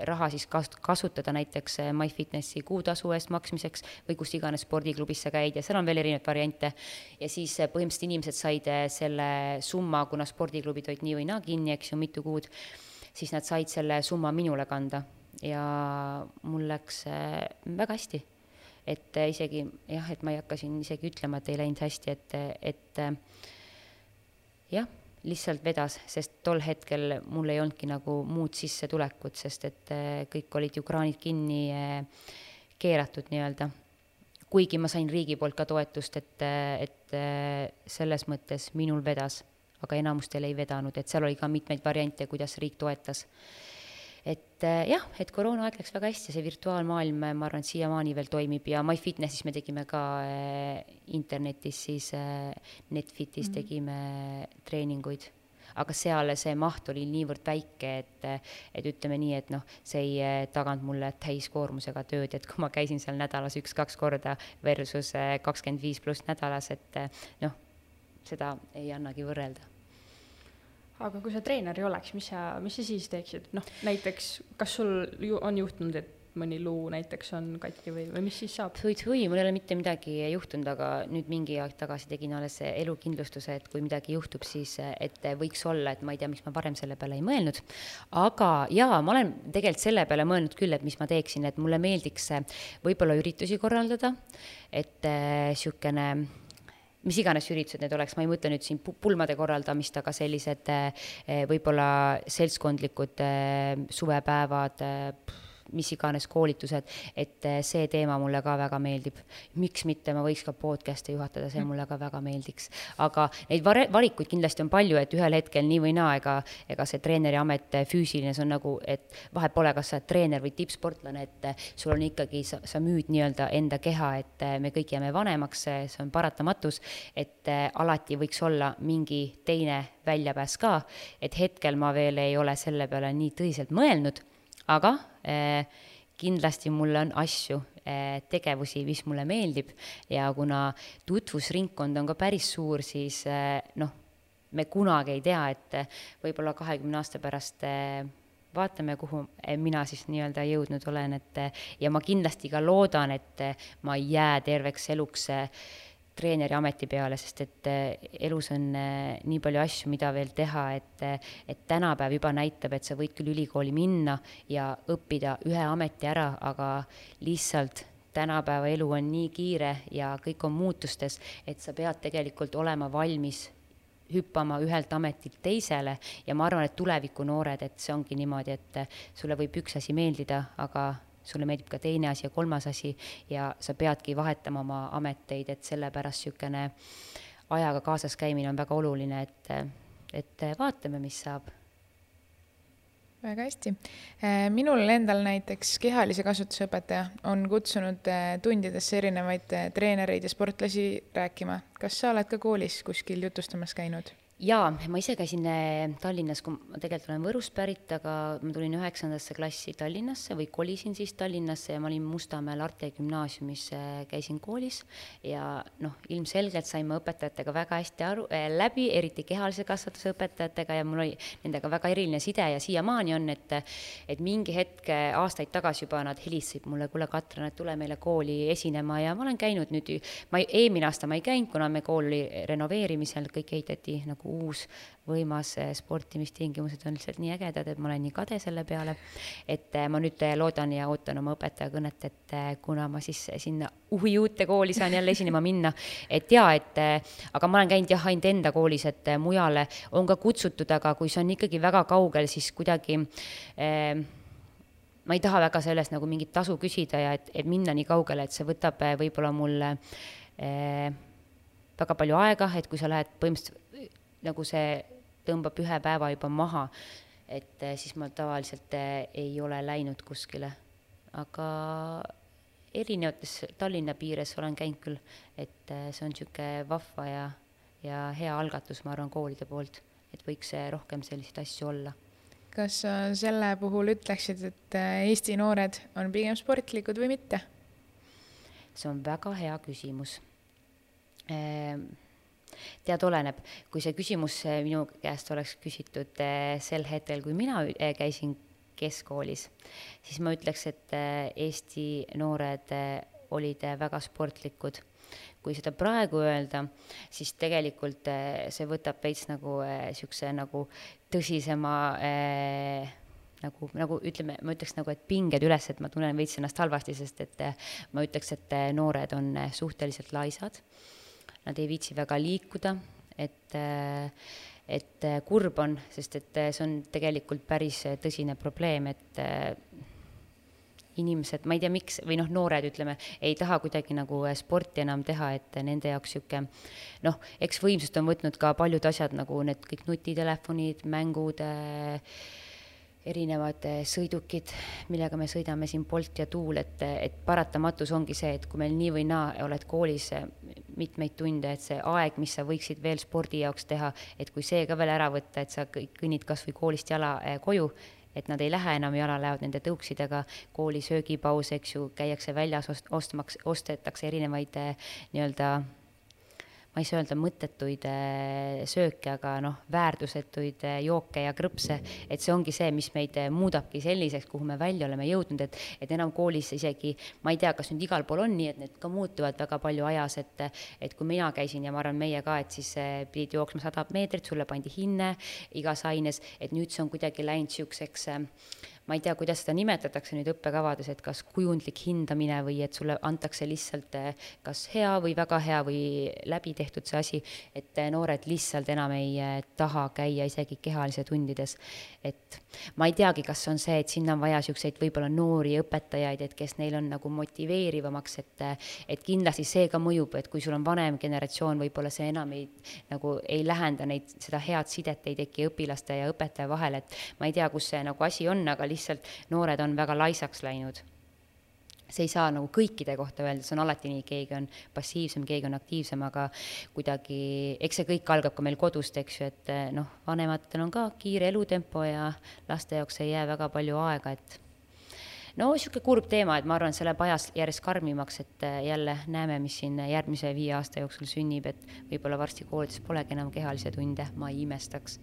raha siis kas-, kasutada näiteks eh, MyFitnessi kuutasu eest maksmiseks või kus iganes spordiklubis sa käid ja seal on veel erinevaid variante. ja siis eh, põhimõtteliselt inimesed said selle summa, kuna spordiklubid olid nii või naa kinni, eks ju, mitu kuud, siis nad said selle summa minule kanda ja mul läks väga hästi et äh, isegi jah, et ma ei hakka siin isegi ütlema, et ei läinud hästi, et, et äh, jah, lihtsalt vedas, sest tol hetkel mul ei olnudki nagu muud sissetulekut, sest et äh, kõik olid ju kraanid kinni keeratud nii-öelda. kuigi ma sain riigi poolt ka toetust, et, et selles mõttes minul vedas, aga enamustel ei vedanud, et seal oli ka mitmeid variante, kuidas riik toetas et äh, jah, et koroonaaeg läks väga hästi, see virtuaalmaailm, ma arvan, et siiamaani veel toimib ja MyFitnessis me tegime ka äh, internetis siis äh, Netfitis mm -hmm. tegime treeninguid aga seal see maht oli niivõrd väike, et, et ütleme nii, et noh, see ei taganud mulle täiskoormusega tööd, et kui ma käisin seal nädalas üks-kaks korda versus kakskümmend viis pluss nädalas, et noh, seda ei annagi võrrelda aga kui sa treener ei oleks, mis sa, mis sa siis teeksid, noh näiteks, kas sul ju on juhtunud, et mõni luu näiteks on katki või, või mis siis saab? hui-hui, mul ei ole mitte midagi juhtunud, aga nüüd mingi aeg tagasi tegin alles elukindlustuse, et kui midagi juhtub, siis et võiks olla, et ma ei tea, miks ma varem selle peale ei mõelnud. aga jaa, ma olen tegelikult selle peale mõelnud küll, et mis ma teeksin, et mulle meeldiks võib-olla üritusi korraldada, et niisugune äh, mis iganes üritused need oleks, ma ei mõtle nüüd siin pulmade korraldamist, aga sellised eh, võib-olla seltskondlikud eh, suvepäevad mis iganes koolitused, et eh, see teema mulle ka väga meeldib. miks mitte, ma võiks ka podcast'e juhatada, see mulle ka väga meeldiks. aga neid var-, valikuid kindlasti on palju, et ühel hetkel nii või naa, ega, ega see treeneri amet eh, füüsiline, see on nagu, et vahet pole, kas sa oled treener või tippsportlane, et eh, sul on ikkagi, sa, sa müüd nii-öelda enda keha, et me kõik jääme vanemaks, see on paratamatus, et alati võiks olla mingi teine väljapääs ka, et hetkel ma veel ei ole selle peale nii tõsiselt mõelnud aga eh, kindlasti mul on asju eh,, tegevusi, mis mulle meeldib. Ja kuna tutvusringkond on ka päris suur, siis eh, noh, me kunagi ei tea, et võib-olla kahekümne aasta pärast vaatame, kuhu mina siis nii-öelda jõudnud olen, et ja ma kindlasti ka loodan, et ma ei jää terveks eluks äh, treeneri ameti peale, sest et eh, elus on eh, nii palju asju, mida veel teha, et, eh, et tänapäev juba näitab, et sa võid küll ülikooli minna ja õppida ühe ameti ära, aga lihtsalt tänapäeva elu on nii kiire ja kõik on muutustes, et sa pead tegelikult olema valmis hüppama ühelt ametilt teisele. Ja ma arvan, et tuleviku noored, et see ongi niimoodi, et sulle võib üks asi meeldida, aga sulle meeldib ka teine asi ja kolmas asi ja sa peadki vahetama oma ameteid, et sellepärast niisugune ajaga kaasas käimine on väga oluline, et, et vaatame, mis saab väga hästi. Minul endal näiteks kehalise kasvatuse õpetaja on kutsunud äh, tundidesse erinevaid äh, treenereid ja sportlasi rääkima. kas sa oled ka koolis kuskil jutustamas käinud? Jaa, ma ise käisin äh, Tallinnas, kui ma tegelikult olen Võrust pärit, aga ma tulin üheksandasse klassi Tallinnasse või kolisin siis Tallinnasse ja ma olin Mustamäel Arte gümnaasiumis, äh, käisin koolis. Ja noh, ilmselgelt sain ma õpetajatega väga hästi aru äh,, läbi, eriti kehalise kasvatuse õpetajatega ja mul oli nendega väga eriline side ja siiamaani on, et et mingi hetk aastaid tagasi juba nad helistasid mulle, kuule, Katrin, et tule meile kooli esinema. Ja ma olen käinud nüüd, ma ei, eelmine aasta ma ei käinud, kuna me kool oli renoveerimisel, kõik ehitati nagu nagu uus võimas eh, sportimistingimused on lihtsalt nii ägedad, et ma olen nii kade selle peale. et eh, ma nüüd loodan ja ootan oma õpetaja kõnet, et kuna ma siis sinna uhi uute kooli saan jälle esinema minna, et jaa, et aga ma olen käinud jah, ainult enda koolis, et mujale on ka kutsutud, aga kui see on ikkagi väga kaugel, siis kuidagi eh, ma ei taha väga sellest nagu mingit tasu küsida ja et, et minna nii kaugele, et see võtab eh, võib-olla mulle eh, väga palju aega, et kui sa lähed põhimõtteliselt nagu see tõmbab ühe päeva juba maha, et eh, siis ma tavaliselt eh, ei ole läinud kuskile. aga erinevates Tallinna piires olen käinud küll, et eh, see on niisugune vahva ja, ja hea algatus, ma arvan, koolide poolt, et võiks rohkem selliseid asju olla kas sa selle puhul ütleksid, et Eesti noored on pigem sportlikud või mitte? see on väga hea küsimus. Ehm, tead, oleneb, kui see küsimus äh, minu käest oleks küsitud äh, sel hetkel, kui mina käisin keskkoolis, siis ma ütleks, et Eesti noored olid väga sportlikud kui seda praegu öelda, siis tegelikult see võtab veits nagu niisuguse nagu tõsisema äh, nagu, nagu ütleme, ma ütleks nagu, et pinged üles, et ma tunnen veits ennast halvasti, sest et äh, ma ütleks, et äh, noored on äh, suhteliselt laisad. Nad ei viitsi väga liikuda, et äh, et äh, kurb on, sest et see on tegelikult päris tõsine probleem, et inimesed, ma ei tea, miks, või noh, noored, ütleme, ei taha kuidagi nagu sporti enam teha, et nende jaoks niisugune noh, eks võimsust on võtnud ka paljud asjad, nagu need kõik nutitelefonid, mängud äh,, erinevad äh, sõidukid, millega me sõidame siin Bolt ja Tuul, et, et paratamatus ongi see, et kui meil nii või naa oled koolis äh, mitmeid tunde, et see aeg, mis sa võiksid veel spordi jaoks teha, et kui see ka veel ära võtta, et sa kõnnid kas või koolist jala koju, et nad ei lähe enam jala, lähevad nende tõuksidega kooli söögipaus, eks ju, käiakse väljas ost-, ostmaks, ostetakse erinevaid eh, nii-öelda ma ei saa öelda mõttetuid eh, sööke, aga noh, väärtusetuid eh, jooke ja krõpse, et see ongi see, mis meid muudabki selliseks, kuhu me välja oleme jõudnud, et, et enam koolis isegi, ma ei tea, kas nüüd igal pool on nii, et need ka muutuvad väga palju ajas, et, et kui mina käisin ja ma arvan, meie ka, et siis pidid jooksma sada meetrit, sulle pandi hinne igas aines, et nüüd see on kuidagi läinud niisuguseks ma ei tea, kuidas seda nimetatakse nüüd õppekavades, et kas kujundlik hindamine või et sulle antakse lihtsalt eh, kas hea või väga hea või läbi tehtud see asi, et eh, noored lihtsalt enam ei eh, taha käia isegi kehalise tundides. et ma ei teagi, kas on see, et sinna on vaja niisuguseid võib-olla noori õpetajaid, et kes neil on nagu motiveerivamaks, et et kindlasti see ka mõjub, et kui sul on vanem generatsioon, võib-olla see enam ei, nagu ei lähenda neid, seda head sidet ei teki õpilaste ja õpetaja vahel, et ma ei tea, kus see nagu asi on, aga lihtsalt lihtsalt noored on väga laisaks läinud. See ei saa nagu kõikide kohta öelda, see on alati nii, keegi on passiivsem, keegi on aktiivsem, aga kuidagi, eks see kõik algab ka meil kodust, eks ju, et noh, vanematel on ka kiire elutempo ja laste jaoks ei jää väga palju aega, et no niisugune kurb teema, et ma arvan, see läheb ajas järjest karmimaks, et jälle näeme, mis siin järgmise viie aasta jooksul sünnib, et võib-olla varsti koolides polegi enam kehalisi tunde, ma ei imestaks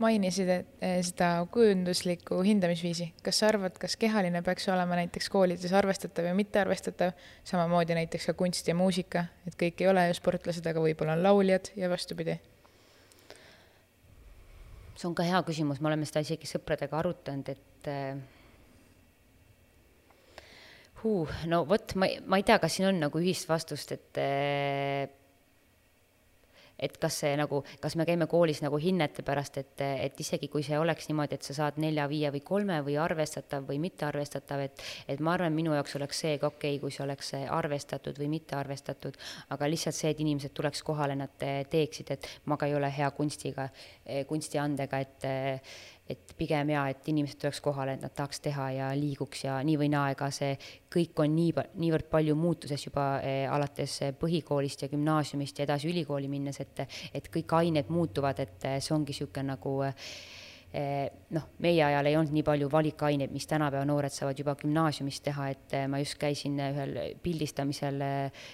mainisid eh, seda kujunduslikku hindamisviisi, kas sa arvad, kas kehaline peaks olema näiteks koolides arvestatav ja mittearvestatav, samamoodi näiteks ka kunst ja muusika, et kõik ei ole ju sportlased, aga võib-olla on lauljad ja vastupidi? see on ka hea küsimus, me oleme seda isegi sõpradega arutanud, et äh, huh, no vot, ma, ma ei tea, kas siin on nagu ühist vastust, et äh, et kas see nagu, kas me käime koolis nagu hinnete pärast, et, et isegi kui see oleks niimoodi, et sa saad nelja, viie või kolme või arvestatav või mittearvestatav, et, et ma arvan, minu jaoks oleks see ka okei okay,, kui see oleks arvestatud või mitte arvestatud, aga lihtsalt see, et inimesed tuleks kohale, nad teeksid, et ma ka ei ole hea kunstiga, kunstiandega, et et pigem jaa, et inimesed tuleks kohale, et nad tahaks teha ja liiguks ja nii või naa, ega see kõik on nii, niivõrd palju muutuses juba eh, alates põhikoolist ja gümnaasiumist ja edasi ülikooli minnes, et, et kõik ained muutuvad, et see ongi niisugune nagu Eh, noh, meie ajal ei olnud nii palju valikaineid, mis tänapäeva noored saavad juba gümnaasiumis teha, et eh, ma just käisin ühel pildistamisel eh,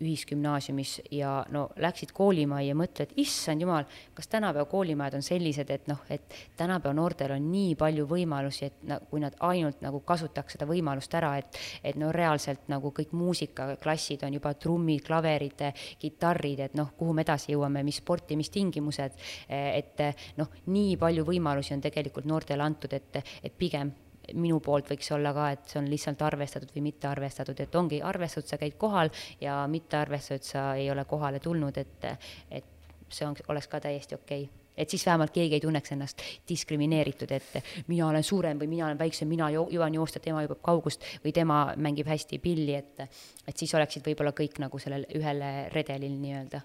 ühisgümnaasiumis ja no läksid koolimajja ja mõtled, issand jumal, kas tänapäeva koolimajad on sellised, et noh, et tänapäeva noortel on nii palju võimalusi, et na, kui nad ainult nagu kasutaks seda võimalust ära, et, et no reaalselt nagu kõik muusikaklassid on juba trummid, klaverid, kitarrid, et noh, kuhu me edasi jõuame, mis sporti, mis tingimused, et noh, nii palju võimalusi võimalusi on tegelikult noortele antud, et, et pigem minu poolt võiks olla ka, et see on lihtsalt arvestatud või mitte arvestatud, et ongi arvestatud, sa käid kohal ja mitte arvestatud, sa ei ole kohale tulnud, et, et see on, oleks ka täiesti okei okay et siis vähemalt keegi ei tunneks ennast diskrimineeritud, et mina olen suurem või mina olen väiksem, mina jõuan joosta, tema jõuab kaugust või tema mängib hästi pilli, et, et siis oleksid võib-olla kõik nagu sellel ühel redelil nii-öelda.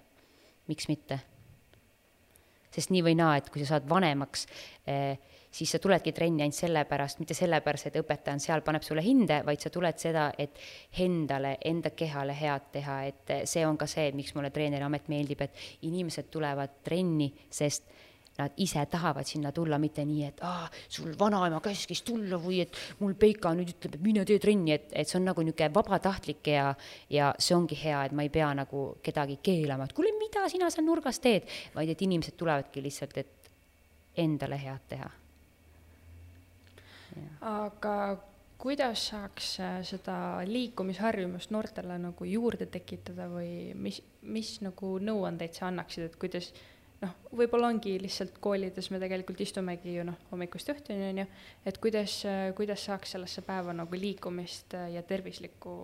miks mitte sest nii või naa, et kui sa saad vanemaks eh,, siis sa tuledki trenni ainult sellepärast, mitte sellepärast, et õpetaja on seal, paneb sulle hinde, vaid sa tuled seda, et endale, enda kehale head teha, et see on ka see, miks mulle treeneriamet meeldib, et inimesed tulevad trenni, sest nad ise tahavad sinna tulla, mitte nii, et aa, sul vanaema käskis tulla või et mul Peika nüüd ütleb, et mine tee trenni, et, et see on nagu niisugune vabatahtlik ja, ja see ongi hea, et ma ei pea nagu kedagi keelama, et kuule, mida sina seal nurgas teed, vaid et inimesed tulevadki lihtsalt, et endale head teha. aga kuidas saaks äh, seda liikumisharjumust noortele nagu juurde tekitada või mis, mis nagu nõuandeid sa annaksid, et kuidas noh, võib-olla ongi lihtsalt koolides me tegelikult istumegi ju noh, hommikust õhtuni, on ju, et kuidas, kuidas saaks sellesse päeva nagu liikumist ja tervislikku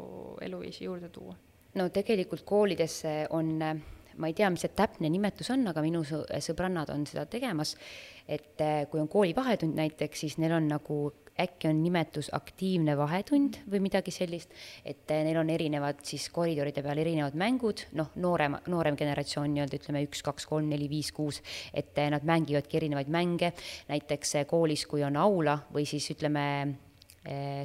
eluviisi juurde tuua? no tegelikult koolidesse on, ma ei tea, mis see täpne nimetus on, aga minu sõbrannad on seda tegemas, et kui on koolivahetund näiteks, siis neil on nagu äkki on nimetus aktiivne vahetund või midagi sellist, et eh, neil on erinevad siis koridoride peal erinevad mängud, noh, noorem, noorem generatsioon nii-öelda ütleme üks, kaks, kolm, neli, viis, kuus, et eh, nad mängivadki erinevaid mänge, näiteks eh, koolis, kui on aula või siis ütleme,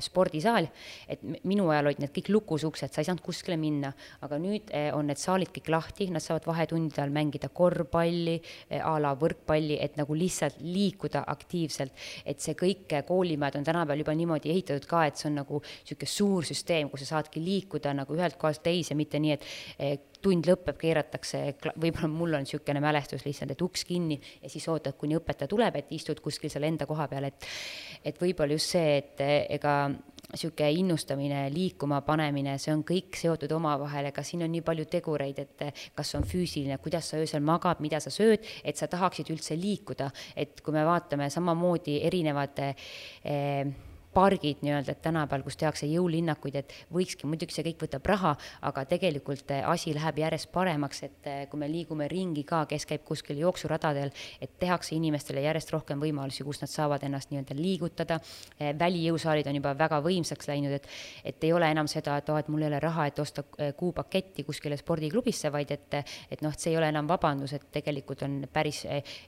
spordisaal, et minu ajal olid need kõik lukus uksed, sa ei saanud kuskile minna, aga nüüd eh, on need saalid kõik lahti, nad saavad vahetundide ajal mängida korvpalli eh, a la võrkpalli, et nagu lihtsalt liikuda aktiivselt. et see kõik, koolimajad on tänapäeval juba niimoodi ehitatud ka, et see on nagu niisugune suur süsteem, kus sa saadki liikuda nagu ühelt kohast teise, mitte nii, et tund lõpeb, keeratakse, võib-olla mul on niisugune mälestus lihtsalt, et uks kinni ja siis ootad, kuni õpetaja tuleb, et istud kuskil seal enda koha peal, et et võib-olla just see, et ega niisugune innustamine, liikuma panemine, see on kõik seotud omavahel, ega siin on nii palju tegureid, et kas on füüsiline, kuidas sa öösel magad, mida sa sööd, et sa tahaksid üldse liikuda, et kui me vaatame samamoodi erinevate eh, pargid nii-öelda, et tänapäeval, kus tehakse jõulinnakuid, et võikski, muidugi see kõik võtab raha, aga tegelikult eh, asi läheb järjest paremaks, et eh, kui me liigume ringi ka, kes käib kuskil jooksuradadel, et tehakse inimestele järjest rohkem võimalusi, kus nad saavad ennast nii-öelda liigutada, eh, välijõusaalid on juba väga võimsaks läinud, et et ei ole enam seda, et aa oh,, et mul ei ole raha, et osta kuupaketti kuskile spordiklubisse, vaid et et noh, et see ei ole enam vabandus, et tegelikult on päris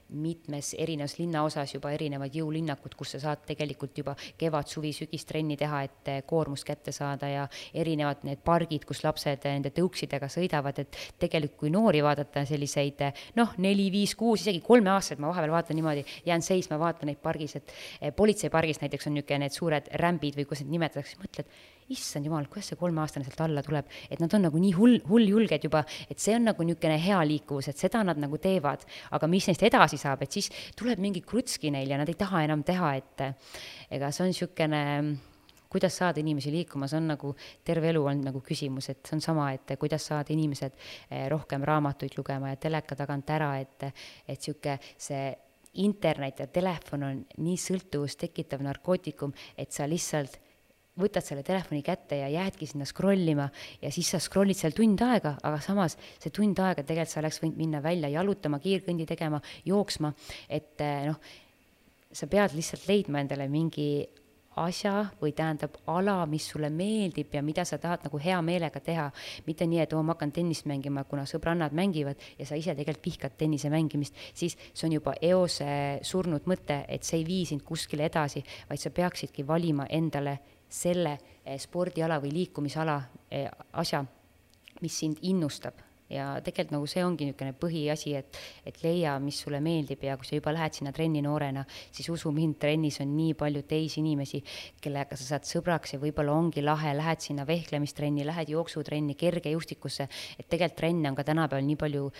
mitmes erinevas linnaosas juba erinevad jõulinnakud, kus sa saad tegelikult juba kevad, suvi-sügistrenni teha, et eh, koormust kätte saada ja erinevad need pargid, kus lapsed nende tõuksidega sõidavad, et tegelikult kui noori vaadata, selliseid eh, noh, neli, viis, kuus, isegi kolmeaastaseid ma vahepeal vaatan niimoodi, jään seisma, vaatan neid pargis, et eh, politseipargis näiteks on niisugune need suured rämbid või kuidas neid nimetatakse, mõtled, issand jumal, kuidas see kolmeaastane sealt alla tuleb, et nad on nagu nii hull, hulljulged juba, et see on nagu niisugune hea liikuvus, et seda nad nagu teevad, aga mis neist edasi saab, et siis tuleb mingi krutski neil ja nad ei taha enam teha, et ega see on niisugune kuidas saada inimesi liikuma, see on nagu terve elu olnud nagu küsimus, et see on sama, et kuidas saada inimesed eh, rohkem raamatuid lugema ja teleka tagant ära, et, et niisugune see internet ja telefon on nii sõltuvust tekitav narkootikum, et sa lihtsalt võtad selle telefoni kätte ja jäädki sinna scroll ima ja siis sa scroll'id seal tund aega, aga samas see tund aega tegelikult sa oleks võinud minna välja jalutama, kiirkõndi tegema, jooksma, et eh, noh, sa pead lihtsalt leidma endale mingi asja või tähendab ala, mis sulle meeldib ja mida sa tahad nagu hea meelega teha. mitte nii, et oo, ma hakkan tennist mängima, kuna sõbrannad mängivad ja sa ise tegelikult vihkad tennise mängimist, siis see on juba eos surnud mõte, et see ei vii sind kuskile edasi, vaid sa peaksidki valima endale selle eh, spordiala või liikumisala eh, asja, mis sind innustab ja tegelikult nagu see ongi niisugune põhiasi, et, et leia, mis sulle meeldib ja kui sa juba lähed sinna trenni noorena, siis usu mind, trennis on nii palju teisi inimesi, kellega sa saad sõbraks ja võib-olla ongi lahe, lähed sinna vehklemistrenni, lähed jooksutrenni, kergejõustikusse, et tegelikult trenne on ka tänapäeval nii palju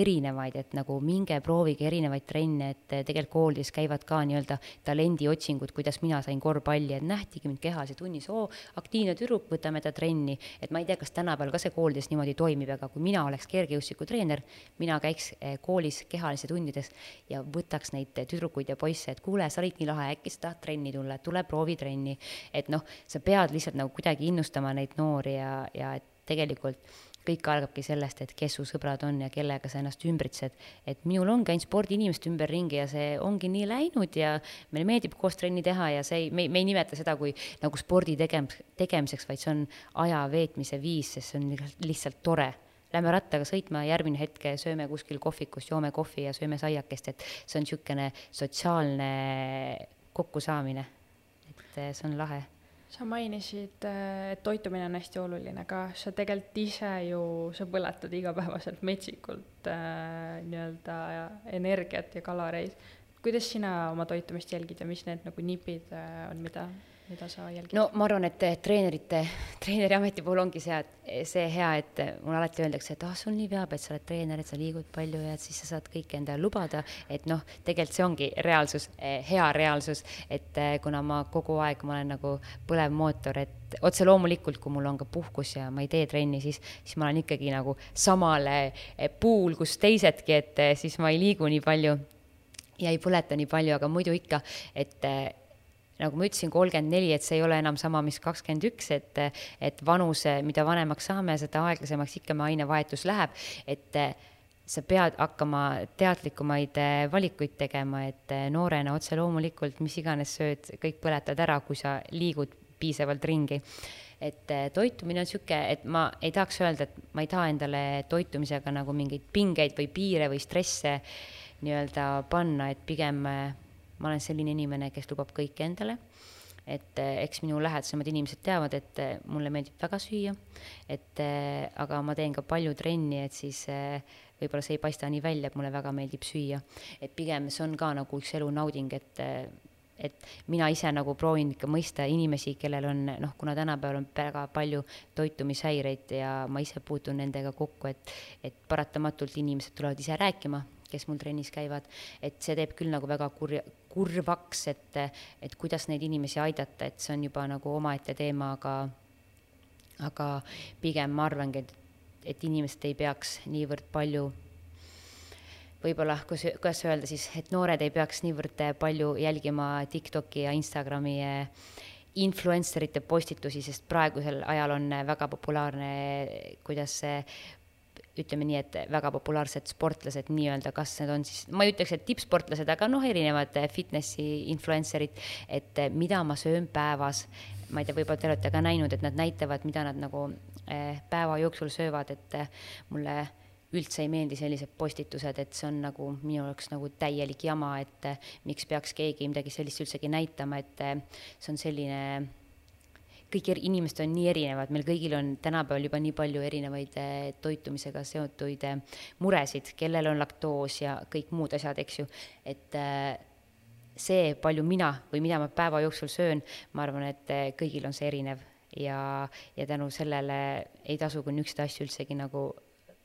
erinevaid, et nagu minge proovige erinevaid trenne, et tegelikult koolides käivad ka nii-öelda talendiotsingud, kuidas mina sain korvpalli, et nähtigi mind kehalise tunnis, oo, aktiivne tüdruk, võtame ta trenni, et ma ei tea, kas tänapäeval ka see koolides niimoodi toimib, aga kui mina oleks kergejõustikutreener, mina käiks eh, koolis kehalise tundides ja võtaks neid tüdrukuid ja poisse, et kuule, sa olid nii lahe, äkki sa tahad trenni tulla, tule proovi trenni. et noh, sa pead lihtsalt nagu kuidagi innustama neid noori ja, ja et tegelikult kõik algabki sellest, et kes su sõbrad on ja kellega sa ennast ümbritsed. et minul ongi ainult spordiinimesed ümberringi ja see ongi nii läinud ja meile meeldib koos trenni teha ja see ei, me, me ei nimeta seda kui nagu spordi tegem-, tegemiseks, vaid see on aja veetmise viis, sest see on lihtsalt tore lähme rattaga sõitma, järgmine hetk sööme kuskil kohvikus, joome kohvi ja sööme saiakest, et see on niisugune sotsiaalne kokkusaamine. et see on lahe sa mainisid, et toitumine on hästi oluline, aga sa tegelikult ise ju, sa põletad igapäevaselt metsikult äh, nii-öelda energiat ja kaloreid. kuidas sina oma toitumist jälgid ja mis need nagu nipid äh, on, mida mida sa jälgid? no ma arvan, et treenerite, [LAUGHS] treeneri ameti puhul ongi see, see hea, et mulle alati öeldakse, et ah, sul nii veab, et sa oled treener, et sa liigud palju ja et siis sa saad kõike endale lubada, et noh, tegelikult see ongi reaalsus, eh, hea reaalsus, et eh, kuna ma kogu aeg, ma olen nagu põlev mootor, et otse loomulikult, kui mul on ka puhkus ja ma ei tee trenni, siis, siis ma olen ikkagi nagu samal eh, puul, kus teisedki, et siis ma ei liigu nii palju ja ei põleta nii palju, aga muidu ikka, et nagu ma ütlesin, kolmkümmend neli, et see ei ole enam sama, mis kakskümmend üks, et, et vanuse, mida vanemaks saame, seda aeglasemaks ikka meie ainevahetus läheb, et sa pead hakkama teadlikumaid valikuid tegema, et noorena otse loomulikult, mis iganes sööd, kõik põletad ära, kui sa liigud piisavalt ringi. et toitumine on niisugune, et ma ei tahaks öelda, et ma ei taha endale toitumisega nagu mingeid pingeid või piire või stresse nii-öelda panna, et pigem ma olen selline inimene, kes lubab kõike endale, et eh, eks minu lähedasemad inimesed teavad, et eh, mulle meeldib väga süüa, et eh, aga ma teen ka palju trenni, et siis võib-olla see ei paista nii välja, et mulle väga meeldib süüa. et pigem see on ka nagu üks elu nauding, et et mina ise nagu proovin ikka mõista inimesi, kellel on noh, kuna tänapäeval on väga palju toitumishäireid ja ma ise puutun nendega kokku, et, et paratamatult inimesed tulevad ise rääkima, kes mul trennis käivad, et see teeb küll nagu väga kurja, kurvaks, et, et kuidas neid inimesi aidata, et see on juba nagu omaette teema, aga, aga pigem ma arvangi, et, et inimesed ei peaks niivõrd palju võib-olla, kus, kuidas öelda siis, et noored ei peaks niivõrd palju jälgima TikToki ja Instagrami eh, influencerite postitusi, sest praegusel ajal on väga populaarne, kuidas ütleme nii, et väga populaarsed sportlased nii-öelda, kas need on siis, ma ei ütleks, et tippsportlased, aga noh, erinevad fitnessi influencer'id, et mida ma söön päevas. ma ei tea, võib-olla te olete ka näinud, et nad näitavad, mida nad nagu eh, päeva jooksul söövad, et eh, mulle üldse ei meeldi sellised postitused, et see on nagu minu jaoks nagu täielik jama, et eh, miks peaks keegi midagi sellist üldsegi näitama, et see on selline kõik inimesed on nii erinevad, meil kõigil on tänapäeval juba nii palju erinevaid eh, toitumisega seotuid eh, muresid, kellel on laktoos ja kõik muud asjad, eks ju, et eh, see, palju mina või mida ma päeva jooksul söön, ma arvan, et kõigil on see erinev ja, ja tänu sellele ei tasu ka niisuguseid asju üldsegi nagu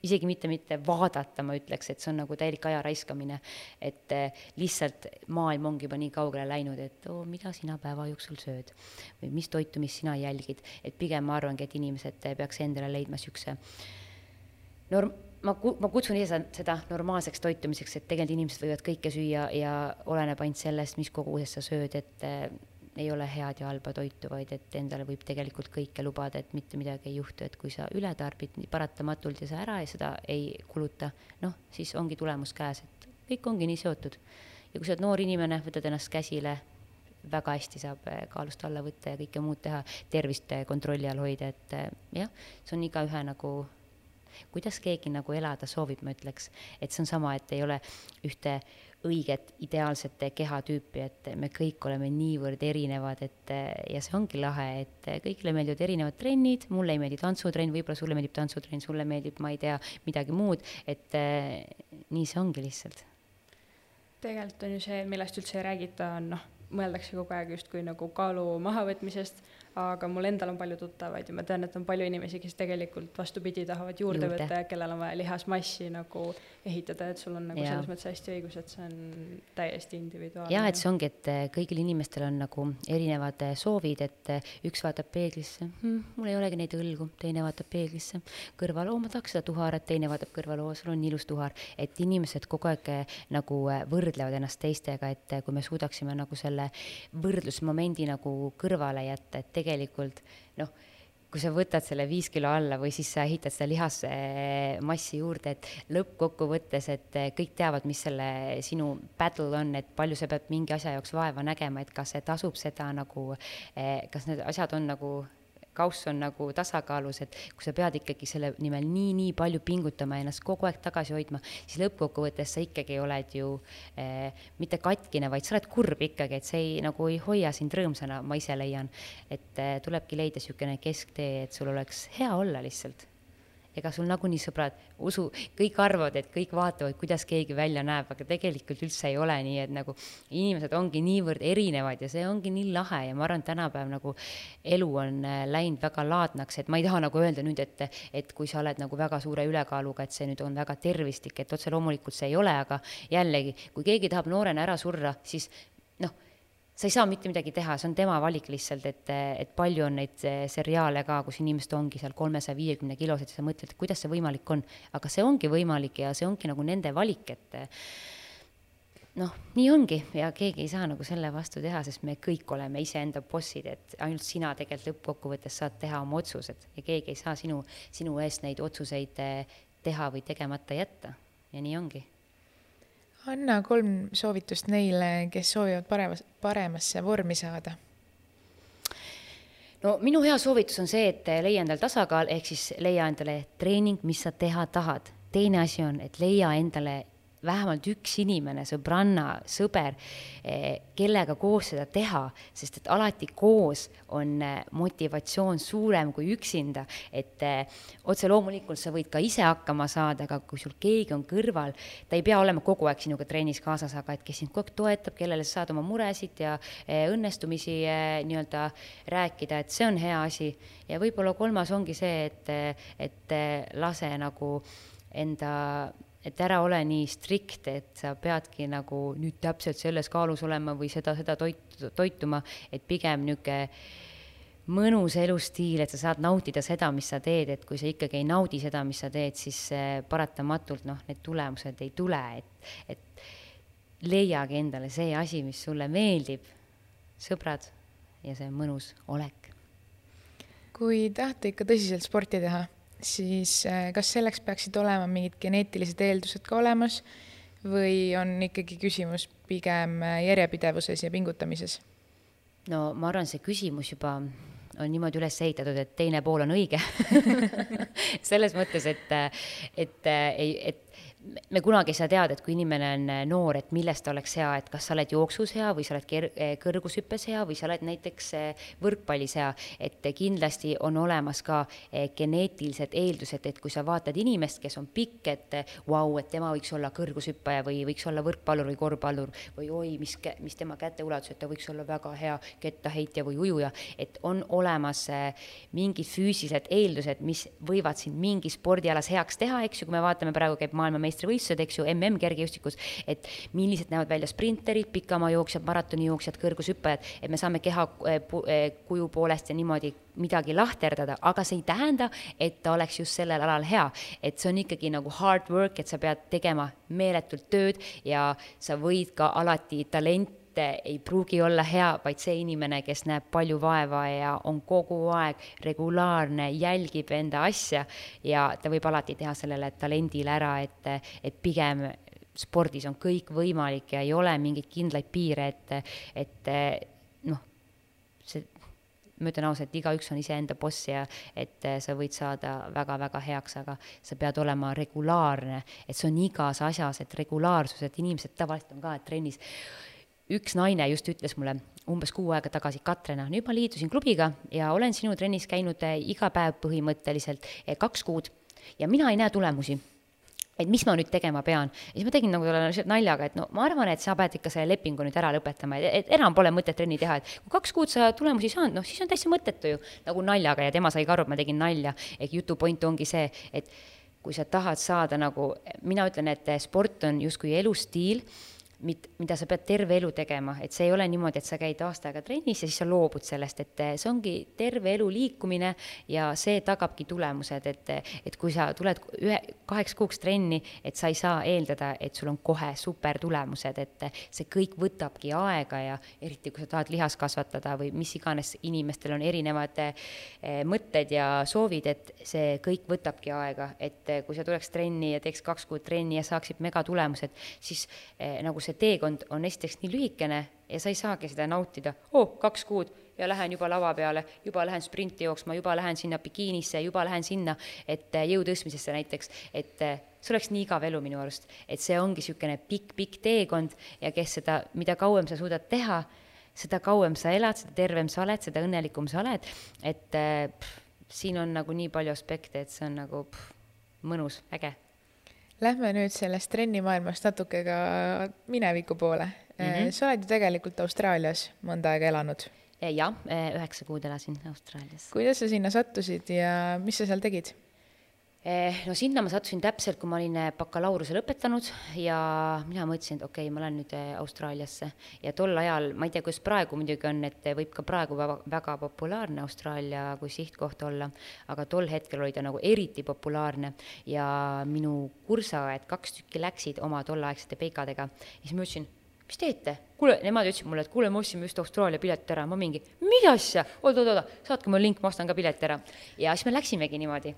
isegi mitte, mitte vaadata, ma ütleks, et see on nagu täielik aja raiskamine. et eh, lihtsalt maailm ongi juba nii kaugele läinud, et oo, mida sina päeva jooksul sööd või mis toitumist sina jälgid, et pigem ma arvangi, et inimesed peaks endale leidma niisuguse norm-, ma ku-, ma kutsun ise seda normaalseks toitumiseks, et tegelikult inimesed võivad kõike süüa ja oleneb ainult sellest, mis koguses sa sööd, et eh, ei ole head ja halba toitu, vaid et endale võib tegelikult kõike lubada, et mitte midagi ei juhtu, et kui sa üle tarbid paratamatult ja sa ära ja seda ei kuluta, noh, siis ongi tulemus käes, et kõik ongi nii seotud. ja kui sa oled noor inimene, võtad ennast käsile, väga hästi saab eh, kaalust alla võtta ja kõike muud teha, tervist eh, kontrolli all hoida, et eh, jah, see on igaühe nagu kuidas keegi nagu elada soovib, ma ütleks. et see on sama, et ei ole ühte õiget ideaalset kehatüüpi, et me kõik oleme niivõrd erinevad, et ja see ongi lahe, et kõigile meeldivad erinevad trennid, mulle ei meeldi tantsutrenn, võib-olla sulle meeldib tantsutrenn, sulle meeldib, ma ei tea, midagi muud, et nii see ongi lihtsalt. tegelikult on ju see, millest üldse ei räägita, on noh, mõeldakse kogu aeg justkui nagu kaalu mahavõtmisest aga mul endal on palju tuttavaid ja ma tean, et on palju inimesi, kes tegelikult vastupidi, tahavad juurde, juurde. võtta ja kellel on vaja lihasmassi nagu ehitada, et sul on nagu ja. selles mõttes hästi õigus, et see on täiesti individuaalne. jah, et see ongi, et eh, kõigil inimestel on nagu erinevad eh, soovid, et eh, üks vaatab peeglisse hm,, mul ei olegi neid õlgu, teine vaatab peeglisse kõrval, oo, ma tahaks seda tuharat, teine vaatab kõrval, oo, sul on ilus tuhar. et inimesed kogu aeg nagu võrdlevad ennast teistega, et kui me suudaksime nagu selle võrdlusmomendi nagu kõrvale jätta, et tegelikult noh, kui sa võtad selle viis kilo alla või siis sa ehitad seda lihasmassi juurde, et lõppkokkuvõttes, et kõik teavad, mis selle sinu battle on, et palju sa pead mingi asja jaoks vaeva nägema, et kas see tasub seda nagu, eh, kas need asjad on nagu kauss on nagu tasakaalus, et kui sa pead ikkagi selle nimel nii-nii palju pingutama, ennast kogu aeg tagasi hoidma, siis lõppkokkuvõttes sa ikkagi oled ju eh, mitte katkine, vaid sa oled kurb ikkagi, et see ei, nagu ei hoia sind rõõmsana, ma ise leian. et eh, tulebki leida niisugune kesktee, et sul oleks hea olla lihtsalt ega sul nagunii, sõbrad, usu, kõik arvavad, et kõik vaatavad, kuidas keegi välja näeb, aga tegelikult üldse ei ole nii, et nagu inimesed ongi niivõrd erinevad ja see ongi nii lahe. Ja ma arvan, tänapäev nagu elu on äh, läinud väga laadnaks, et ma ei taha nagu öelda nüüd, et, et kui sa oled nagu väga suure ülekaaluga, et see nüüd on väga tervislik, et otse loomulikult see ei ole, aga jällegi, kui keegi tahab noorena ära surra, siis sa ei saa mitte midagi teha, see on tema valik lihtsalt, et, et palju on neid eh, seriaale ka, kus inimesed ongi seal kolmesaja viiekümne kilosed ja sa mõtled, kuidas see võimalik on. aga see ongi võimalik ja see ongi nagu nende valik, et noh, nii ongi ja keegi ei saa nagu selle vastu teha, sest me kõik oleme iseenda bossid, et ainult sina tegelikult lõppkokkuvõttes saad teha oma otsused ja keegi ei saa sinu, sinu eest neid otsuseid eh, teha või tegemata jätta ja nii ongi anna kolm soovitust neile, kes soovivad paremas, paremasse vormi saada. no minu hea soovitus on see, et leia endale tasakaal, ehk siis leia endale treening, mis sa teha tahad. teine asi on, et leia endale vähemalt üks inimene, sõbranna, sõber, eh, kellega koos seda teha, sest et alati koos on eh, motivatsioon suurem kui üksinda. et eh, otse loomulikult sa võid ka ise hakkama saada, aga kui sul keegi on kõrval, ta ei pea olema kogu aeg sinuga trennis kaasas, aga et kes sind kogu aeg toetab, kellele sa saad oma muresid ja õnnestumisi nii-öelda rääkida, et see on hea asi. ja võib-olla kolmas ongi see, et, et lase nagu enda et ära ole nii strikt, et sa peadki nagu nüüd täpselt selles kaalus olema või seda, seda toit, toituma, et pigem niisugune mõnus elustiil, et sa saad nautida seda, mis sa teed, et kui sa ikkagi ei naudi seda, mis sa teed, siis paratamatult noh, need tulemused ei tule, et, et leiagi endale see asi, mis sulle meeldib, sõbrad, ja see mõnus olek. kui tahate ikka tõsiselt sporti teha siis äh, kas selleks peaksid olema mingid geneetilised eeldused ka olemas või on ikkagi küsimus pigem äh, järjepidevuses ja pingutamises? no ma arvan, see küsimus juba on niimoodi üles ehitatud, et teine pool on õige [LAUGHS] selles mõttes, et, et ei, et me kunagi ei saa teada, et kui inimene on äh, noor, et milles ta oleks hea, et kas sa oled jooksus hea või sa oled ker-, äh, kõrgushüppes hea või sa oled näiteks äh, võrkpallis hea. et kindlasti on olemas ka geneetilised eeldused, et kui sa vaatad inimest, kes on pikk, et vau, et tema võiks olla kõrgushüppaja või võiks olla võrkpallur või korvpallur või oi, mis, mis tema käteulatus, et ta võiks olla väga hea kettaheitja või ujuja, et on olemas mingid füüsilised eeldused, mis võivad sind mingi spordialas heaks teha, eks ju, kui me vaatame, praegu käib maailmameister meistrivõistlused, eks ju, mm kergejõustikus, et millised näevad välja sprinterid, pikamaajooksjad, maratonijooksjad, kõrgushüppajad, et me saame keha eh, eh, kuju poolest ja niimoodi midagi lahterdada, aga see ei tähenda, et ta oleks just sellel alal hea. et see on ikkagi nagu hard work, et sa pead tegema meeletult tööd ja sa võid ka alati talent mitte ei pruugi olla hea, vaid see inimene, kes näeb palju vaeva ja on kogu aeg regulaarne, jälgib enda asja ja ta võib alati teha sellele talendile ära, et, et pigem spordis on kõik võimalik ja ei ole mingeid kindlaid piire, et, et noh, see ma ütlen ausalt, igaüks on iseenda boss ja et sa võid saada väga-väga heaks, aga sa pead olema regulaarne, et see on igas asjas, et regulaarsus, et inimesed tavaliselt on ka, et trennis üks naine just ütles mulle umbes kuu aega tagasi, Katrina, nüüd ma liitusin klubiga ja olen sinu trennis käinud eh, iga päev põhimõtteliselt eh, kaks kuud ja mina ei näe tulemusi et mis ma nüüd tegema pean. ja siis ma tegin nagu talle naljaga, et no ma arvan, et sa pead ikka selle lepingu nüüd ära lõpetama, et, et enam pole mõtet trenni teha, et kui kaks kuud sa tulemusi ei saanud, noh siis on täitsa mõttetu ju. nagu naljaga ja tema sai ka aru, et ma tegin nalja, ehk jutu point ongi see, et kui sa tahad saada nagu, mina ütlen, et sport on justkui elustiil mid-, mida sa pead terve elu tegema, et see ei ole niimoodi, et sa käid aasta aega trennis ja siis sa loobud sellest, et eh, see ongi terve elu liikumine ja see tagabki tulemused, et, et kui sa tuled ühe, kaheks kuuks trenni, et sa ei saa eeldada, et sul on kohe super tulemused, et see kõik võtabki aega ja eriti, kui sa tahad lihas kasvatada või mis iganes, inimestel on erinevad eh, mõtted ja soovid, et see kõik võtabki aega, et kui sa tuleks trenni ja teeks kaks kuud trenni ja saaksid megatulemused, siis eh, nagu see see teekond on esiteks nii lühikene ja sa ei saagi seda nautida, oo oh,, kaks kuud ja lähen juba lava peale, juba lähen sprinti jooksma, juba lähen sinna bikiinisse, juba lähen sinna, et äh, jõu tõstmisesse näiteks, et äh, see oleks nii igav elu minu arust, et see ongi niisugune pikk-pikk teekond ja kes seda, mida kauem sa suudad teha, seda kauem sa elad, seda tervem sa oled, seda õnnelikum sa oled, et äh, pff, siin on nagu nii palju aspekte, et see on nagu pff, mõnus, äge Lähme nüüd sellest trennimaailmast natuke ka mineviku poole mm. -hmm. sa oled ju tegelikult Austraalias mõnda aega elanud. Eh, jah, eh, üheksa kuud elasin Austraalias. kuidas sa sinna sattusid ja mis sa seal tegid? Eh, no sinna ma sattusin täpselt, kui ma olin eh, bakalaureuse lõpetanud ja mina mõtlesin, et okei okay,, ma lähen nüüd eh, Austraaliasse. Ja tol ajal, ma ei tea, kuidas praegu muidugi on, et võib ka praegu väga, väga populaarne Austraalia kui sihtkoht olla, aga tol hetkel oli ta nagu eriti populaarne ja minu kursaõed, kaks tükki läksid oma tolleaegsete peikadega. Ja siis ma ütlesin, mis teete? kuule, nemad ütlesid mulle, et kuule, me ostsime just Austraalia pileti ära, ma mingi, mis asja, oot-oot-oot, saatke mulle link, ma ostan ka pileti ära. ja siis me läksimegi niimoodi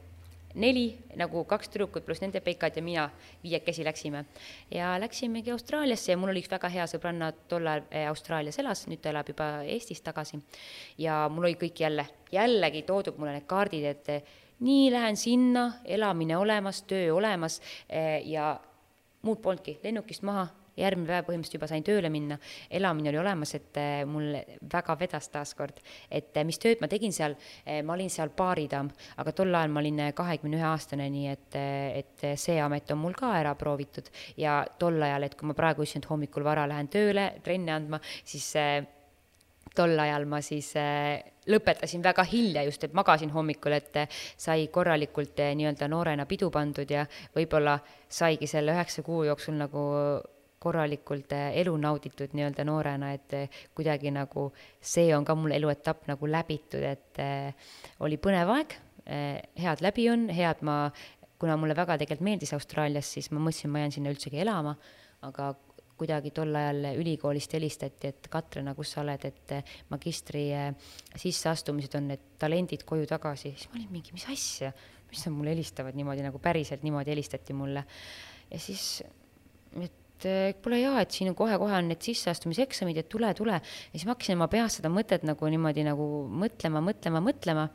neli, nagu kaks tüdrukut pluss nende peikad ja mina viiekesi läksime. ja läksimegi Austraaliasse ja mul oli üks väga hea sõbranna tol ajal eh, Austraalias elas, nüüd ta elab juba Eestis tagasi. ja mul oli kõik jälle, jällegi toodud mulle need kaardid, et eh, nii lähen sinna, elamine olemas, töö olemas eh, ja muud polnudki, lennukist maha järgmine päev põhimõtteliselt juba sain tööle minna, elamine oli olemas, et äh, mul väga vedas taaskord. et äh, mis tööd ma tegin seal, äh, ma olin seal baaridamm, aga tol ajal ma olin kahekümne ühe aastane, nii et, et see amet on mul ka ära proovitud ja tol ajal, et kui ma praegu et hommikul vara lähen tööle trenni andma, siis tol ajal ma siis lõpetasin väga hilja just, et magasin hommikul, et sai korralikult nii-öelda noorena pidu pandud ja võib-olla saigi selle üheksa kuu jooksul nagu korralikult eh, elu nauditud nii-öelda noorena, et eh, kuidagi nagu see on ka mul eluetapp nagu läbitud, et äh, oli põnev aeg head läbi on, head ma, kuna mulle väga tegelikult meeldis Austraalias, siis ma mõtlesin, ma jään sinna üldsegi elama, aga kuidagi tol ajal ülikoolist helistati, et Katrina, kus sa oled, et magistri sisseastumised on need talendid koju tagasi, siis ma olin mingi, mis asja, mis nad mulle helistavad niimoodi nagu päriselt niimoodi helistati mulle. ja siis, et et kuule jaa, et siin kohe-kohe on need sisseastumiseksamid, et tule, tule. ja siis ma hakkasin oma peas seda mõtet nagu niimoodi nagu mõtlema, mõtlema, mõtlema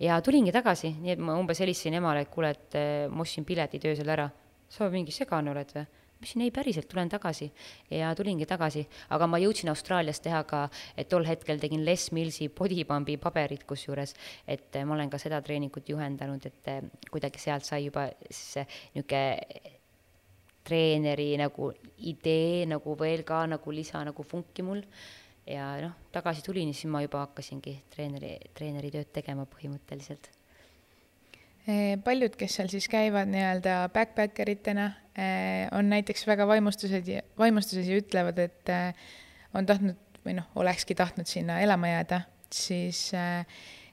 ja tulingi tagasi, nii et ma umbes helistasin emale, et kuule, et eh, ma ostsin piletid öösel ära. sa mingi segane oled või? ma ütlesin ei, päriselt, tulen tagasi. ja tulingi tagasi, aga ma jõudsin Austraalias teha ka, et tol hetkel tegin Les Millsi bodypump'i paberit kusjuures, et eh, ma olen ka seda treeningut juhendanud, et kuidagi sealt sai juba siis niisugune treeneri nagu idee nagu veel ka nagu lisa nagu funki mul. ja noh, tagasi tulin ja siis ma juba hakkasingi treeneri, treeneri tööd tegema põhimõtteliselt. Eh, paljud, kes seal siis käivad nii-öelda backpacker itena, eh, on näiteks väga vaimustused ja, vaimustuses ja ütlevad, et eh, on tahtnud või noh, olekski tahtnud sinna elama jääda, siis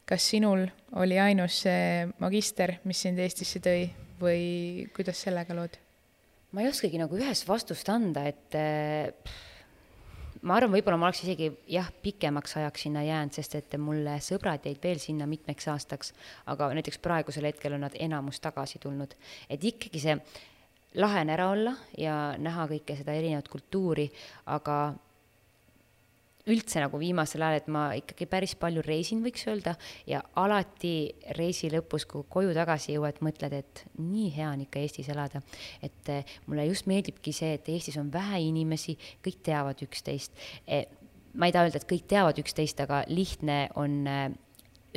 kas sinul oli ainus see magister, mis sind Eestisse tõi või kuidas sellega lood? Ma ei oskagi nagu ühest vastust anda, et äh, ma arvan, võib-olla ma oleks isegi jah, pikemaks ajaks sinna jäänud, sest et mul sõbrad jäid veel sinna mitmeks aastaks, aga näiteks praegusel hetkel on nad enamus tagasi tulnud. et ikkagi see lahe on ära olla ja näha kõike seda erinevat kultuuri, aga üldse nagu viimasel ajal, et ma ikkagi päris palju reisin, võiks öelda, ja alati reisi lõpus, kui koju tagasi jõuad, mõtled, et nii hea on ikka Eestis elada. et eh, mulle just meeldibki see, et Eestis on vähe inimesi, kõik teavad üksteist. Eh, ma ei taha öelda, et kõik teavad üksteist, aga lihtne on eh,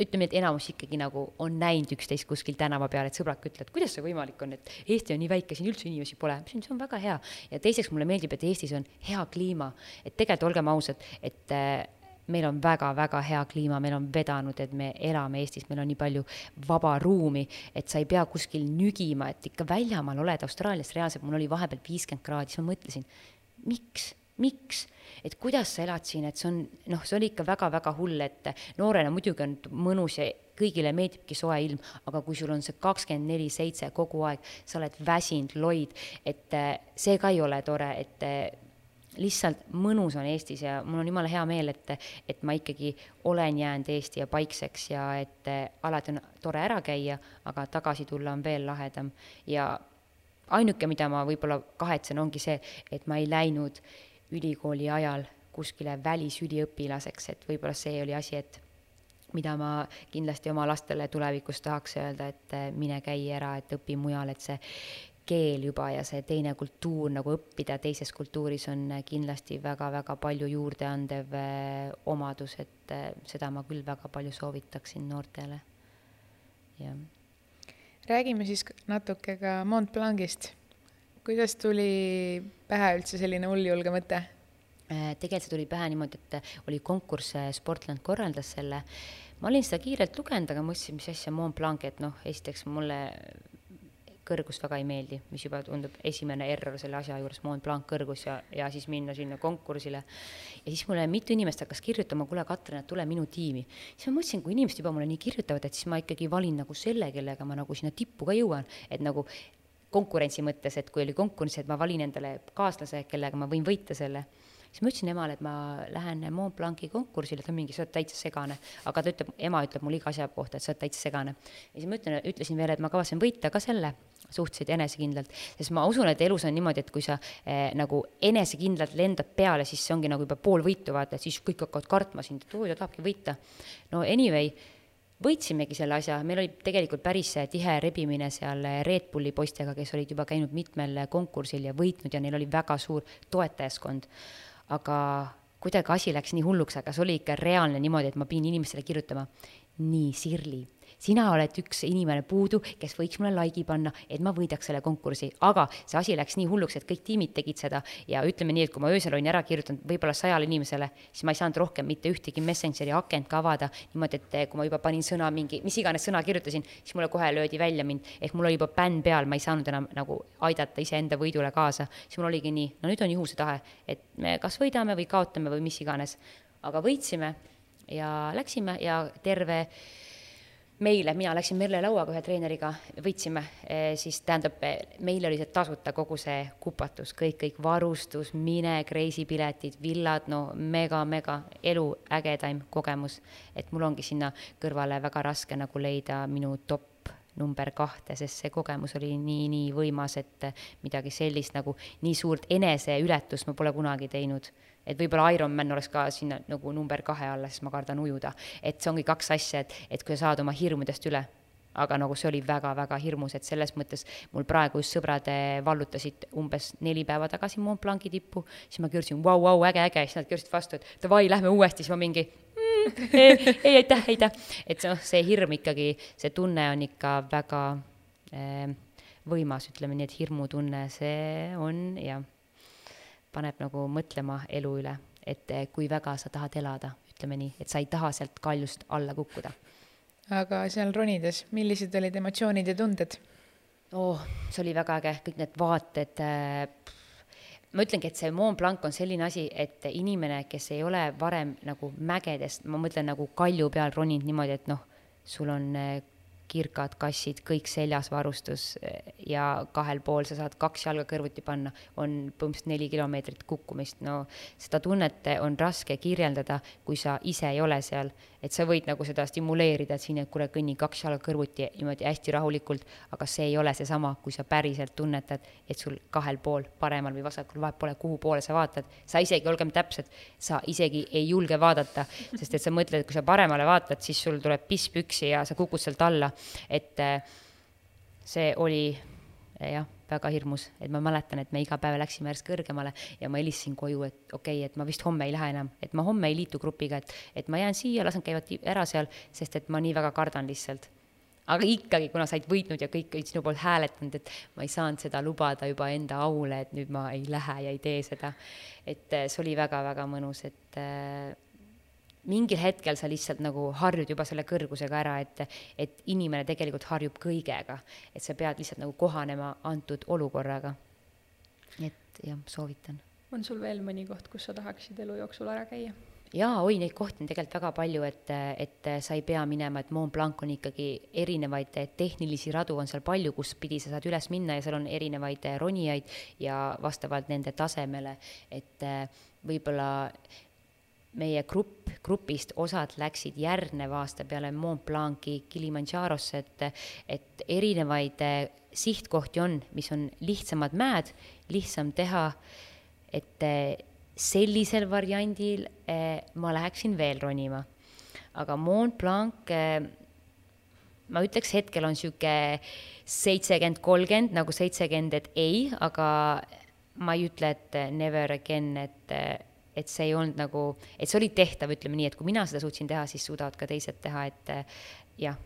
ütleme, et enamus ikkagi nagu on näinud üksteist kuskil tänava peal, et sõbrad ütlevad, kuidas see võimalik on, et Eesti on nii väike, siin üldse inimesi pole. ma ütlesin, see on väga hea. ja teiseks mulle meeldib, et Eestis on hea kliima, et tegelikult olgem ausad, et äh, meil on väga-väga hea kliima, meil on vedanud, et me elame Eestis, meil on nii palju vaba ruumi, et sa ei pea kuskil nügima, et ikka väljamaal oled, Austraalias reaalselt mul oli vahepeal viiskümmend kraadi, siis ma mõtlesin, miks miks, et kuidas sa elad siin, et see on, noh, see oli ikka väga-väga hull, et noorena muidugi on mõnus ja kõigile meeldibki soe ilm, aga kui sul on see kakskümmend neli seitse kogu aeg, sa oled väsinud, loid, et eh, see ka ei ole tore, et eh, lihtsalt mõnus on Eestis ja mul on jumala hea meel, et, et ma ikkagi olen jäänud Eesti ja paikseks ja et eh, alati on tore ära käia, aga tagasi tulla on veel lahedam. Ja ainuke, mida ma võib-olla kahetsen, ongi see, et ma ei läinud ülikooli ajal kuskile välisüliõpilaseks, et võib-olla see oli asi, et mida ma kindlasti oma lastele tulevikus tahaks öelda, et eh, mine käi ära, et õpi mujal, et see keel juba ja see teine kultuur nagu õppida teises kultuuris on kindlasti väga-väga palju juurdeandev eh, omadus, et eh, seda ma küll väga palju soovitaksin noortele, jah. räägime siis natuke ka Mont Blancist kuidas tuli pähe üldse selline hulljulge mõte? Äh, tegelikult see tuli pähe niimoodi, et oli konkurss, äh, Sportland korraldas selle. ma olin seda kiirelt lugenud, aga mõtlesin, mis asja Mont Blanc, et noh, esiteks mulle kõrgus väga ei meeldi, mis juba tundub esimene error selle asja juures, Mont Blanc kõrgus ja, ja siis minna sinna konkursile. ja siis mulle mitu inimest hakkas kirjutama, kuule, Katrin, et tule minu tiimi. siis ma mõtlesin, kui inimesed juba mulle nii kirjutavad, et siis ma ikkagi valin nagu selle, kellega ma nagu sinna tippu ka jõuan, et nagu konkurentsi mõttes, et kui oli konkurss, et ma valin endale kaaslase, kellega ma võin võita selle, siis ma ütlesin emale, et ma lähen Mont Blanci konkursile, ta mingi, sa oled täitsa segane. aga ta ütleb, ema ütleb mulle iga asja kohta, et sa oled täitsa segane. ja siis ma ütlen, ütlesin veel, et ma kavatsen võita ka selle suhteliselt enesekindlalt, sest ma usun, et elus on niimoodi, et kui sa eh, nagu enesekindlalt lendad peale, siis see ongi nagu juba pool võitu, vaata, siis kõik hakkavad kartma sind, et oo, ta tahabki võita. no anyway võitsimegi selle asja, meil oli tegelikult päris tihe rebimine seal Red Bulli poistega, kes olid juba käinud mitmel konkursil ja võitnud ja neil oli väga suur toetajaskond. aga kuidagi asi läks nii hulluks, aga see oli ikka reaalne niimoodi, et ma pidin inimestele kirjutama, nii, Sirli sina oled üks inimene puudu, kes võiks mulle like'i panna, et ma võidaks selle konkursi, aga see asi läks nii hulluks, et kõik tiimid tegid seda. Ja ütleme nii, et kui ma öösel olin ära kirjutanud võib-olla sajale inimesele, siis ma ei saanud rohkem mitte ühtegi Messengeri akent ka avada, niimoodi, et kui ma juba panin sõna mingi, mis iganes sõna kirjutasin, siis mulle kohe löödi välja mind, ehk mul oli juba bänn peal, ma ei saanud enam nagu aidata iseenda võidule kaasa, siis mul oligi nii, no nüüd on juhuse tahe, et me kas võidame või kaotame või mis iganes, aga võitsime ja läksime ja terve meile, mina läksin Merle Lauaga ühe treeneriga, võitsime, eh, siis tähendab, meile oli see tasuta kogu see kupatus, kõik, kõik varustus, minek, reisipiletid, villad, no mega-mega elu ägedaim kogemus. et mul ongi sinna kõrvale väga raske nagu leida minu top number kahte, sest see kogemus oli nii, nii võimas, et midagi sellist nagu nii suurt eneseületust ma pole kunagi teinud et võib-olla Ironman oleks ka sinna nagu number kahe alla, sest ma kardan ujuda. et see ongi kaks asja, et, et kui sa saad oma hirmudest üle, aga nagu see oli väga-väga hirmus, et selles mõttes mul praegu just sõbrad vallutasid umbes neli päeva tagasi Mont Blanci tippu, siis ma kirjutasin vau, vau, äge, äge, siis nad kirjutasid vastu, et davai, lähme uuesti, siis ma mingi mm, ei, ei, aitäh, aitäh. et noh, see hirm ikkagi, see tunne on ikka väga eh, võimas, ütleme nii, et hirmutunne, see on jah paneb nagu mõtlema elu üle, et kui väga sa tahad elada, ütleme nii, et sa ei taha sealt kaljust alla kukkuda. Aga seal ronides, millised olid emotsioonid ja tunded? oh, see oli väga äge, kõik need vaated äh, ma ütlengi, et see Mont Blanc on selline asi, et inimene, kes ei ole varem nagu mägedest, ma mõtlen nagu kalju peal roninud niimoodi, et noh, sul on eh, kirkad kassid, kõik seljas varustus eh, ja kahel pool sa saad kaks jalga kõrvuti panna, on põhimõtteliselt neli kilomeetrit kukkumist, no seda tunnet on raske kirjeldada, kui sa ise ei ole seal. Et sa võid nagu seda stimuleerida, et siin, et kuule, kõnni kaks jalga kõrvuti niimoodi hästi rahulikult, aga see ei ole seesama, kui sa päriselt tunnetad, et sul kahel pool, paremal või vasakul, vahet pole, kuhu poole sa vaatad, sa isegi, olgem täpsed, sa isegi ei julge vaadata, sest et sa mõtled, et kui sa paremale vaatad, siis sul tuleb piss püksi ja sa kukud sealt alla, et äh, see oli jah väga hirmus, et ma mäletan, et me iga päev läksime järjest kõrgemale ja ma helistasin koju, et okei okay,, et ma vist homme ei lähe enam, et ma homme ei liitu grupiga, et, et ma jään siia, lasen käivad ära seal, sest et ma nii väga kardan lihtsalt aga ikkagi, kuna sa olid võitnud ja kõik olid sinu poolt hääletanud, et ma ei saanud seda lubada juba enda aule, et nüüd ma ei lähe ja ei tee seda. et see oli väga-väga mõnus, et äh, mingil hetkel sa lihtsalt nagu harjud juba selle kõrgusega ära, et, et inimene tegelikult harjub kõigega, et sa pead lihtsalt nagu kohanema antud olukorraga. et jah, soovitan. on sul veel mõni koht, kus sa tahaksid elu jooksul ära käia? jaa, oi, neid kohti on tegelikult väga palju, et, et sa ei pea minema, et Mont Blanc on ikkagi erinevaid tehnilisi radu on seal palju, kus pidi sa saad üles minna ja seal on erinevaid ronijaid ja vastavalt nende tasemele, et võib-olla meie grupp, grupist osad läksid järgneva aasta peale Mont Blanci Kilimandžarosse, et, et erinevaid eh, sihtkohti on, mis on lihtsamad mäed, lihtsam teha, et eh, sellisel variandil eh, ma läheksin veel ronima. aga Mont Blanc ma ütleks, hetkel on niisugune seitsekümmend, kolmkümmend, nagu seitsekümmend, et ei, aga ma ei ütle, et never again, et et see ei olnud nagu, et see oli tehtav, ütleme nii, et kui mina seda suutsin teha, siis suudavad ka teised teha, et jah,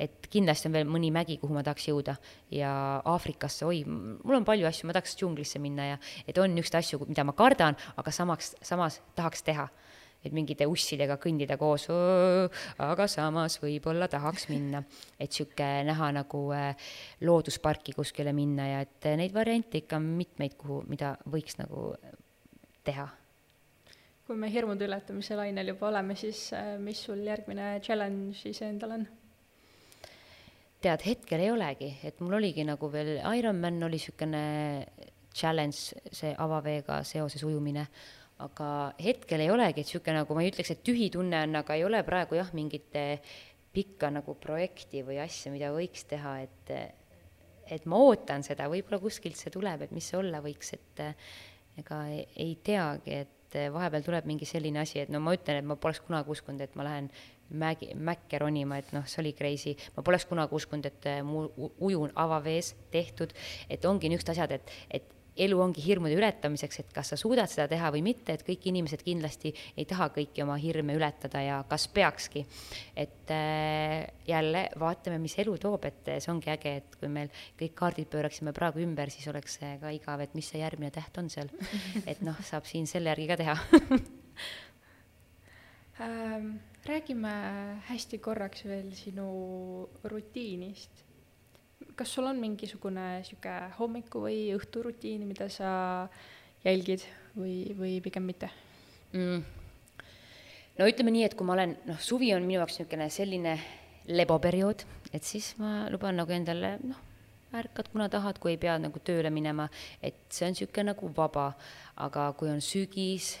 et kindlasti on veel mõni mägi, kuhu ma tahaks jõuda ja Aafrikasse, oi, mul on palju asju, ma tahaks džunglisse minna ja et on niisuguseid asju, mida ma kardan, aga samaks, samas tahaks teha. et mingite ussidega kõndida koos, aga samas võib-olla tahaks minna. et niisugune näha nagu äh, loodusparki kuskile minna ja et neid variante ikka on mitmeid, kuhu, mida võiks nagu teha kui me hirmude ületamise lainel juba oleme, siis äh, mis sul järgmine challenge siis endal on? tead, hetkel ei olegi, et mul oligi nagu veel, Ironman oli niisugune challenge, see avaveega seoses ujumine, aga hetkel ei olegi, et niisugune nagu ma ei ütleks, et tühi tunne on, aga ei ole praegu jah, mingit pikka nagu projekti või asja, mida võiks teha, et et ma ootan seda, võib-olla kuskilt see tuleb, et mis see olla võiks, et ega ei, ei teagi, et et vahepeal tuleb mingi selline asi, et no ma ütlen, et ma poleks kunagi uskunud, et ma lähen mägi, mäkke ronima, et noh, see oli crazy. ma poleks kunagi uskunud, et mu ujun avavees tehtud, et ongi niisugused asjad, et, et elu ongi hirmude ületamiseks, et kas sa suudad seda teha või mitte, et kõik inimesed kindlasti ei taha kõiki oma hirme ületada ja kas peakski. et äh, jälle vaatame, mis elu toob, et see ongi äge, et kui meil kõik kaardid pööraksime praegu ümber, siis oleks see ka igav, et mis see järgmine täht on seal. [LAUGHS] et noh, saab siin selle järgi ka teha [LAUGHS] ähm, räägime hästi korraks veel sinu rutiinist kas sul on mingisugune niisugune hommiku- või õhturutiin, mida sa jälgid või, või pigem mitte mm.? no ütleme nii, et kui ma olen, noh, suvi on minu jaoks niisugune selline leboperiood, et siis ma luban nagu endale, noh, ärkad, kuna tahad, kui ei pea nagu tööle minema, et see on niisugune nagu vaba, aga kui on sügis,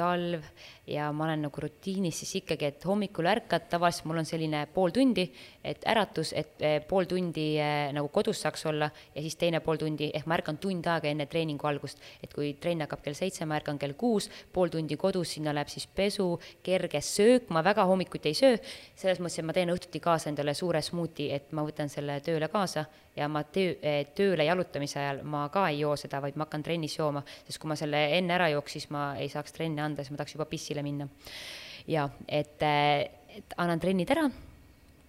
talv ja ma olen nagu rutiinis, siis ikkagi, et hommikul ärkad, tavaliselt mul on selline pool tundi, et äratus, et eh, pool tundi eh, nagu kodus saaks olla ja siis teine pool tundi, ehk ma ärkan tund aega enne treeningu algust. et kui trenn hakkab kell seitse, ma ärkan kell kuus, pool tundi kodus, sinna läheb siis pesu, kerge söök, ma väga hommikuti ei söö, selles mõttes, et ma teen õhtuti kaasa endale suure smuuti, et ma võtan selle tööle kaasa ja ma töö, eh, tööle jalutamise ajal ma ka ei joo seda, vaid ma hakkan trennis jooma, sest kui ma selle enne ära jooks, siis ma ei saaks trenni anda, siis ma tahaks juba pissile minna. ja et, et annan trennid ära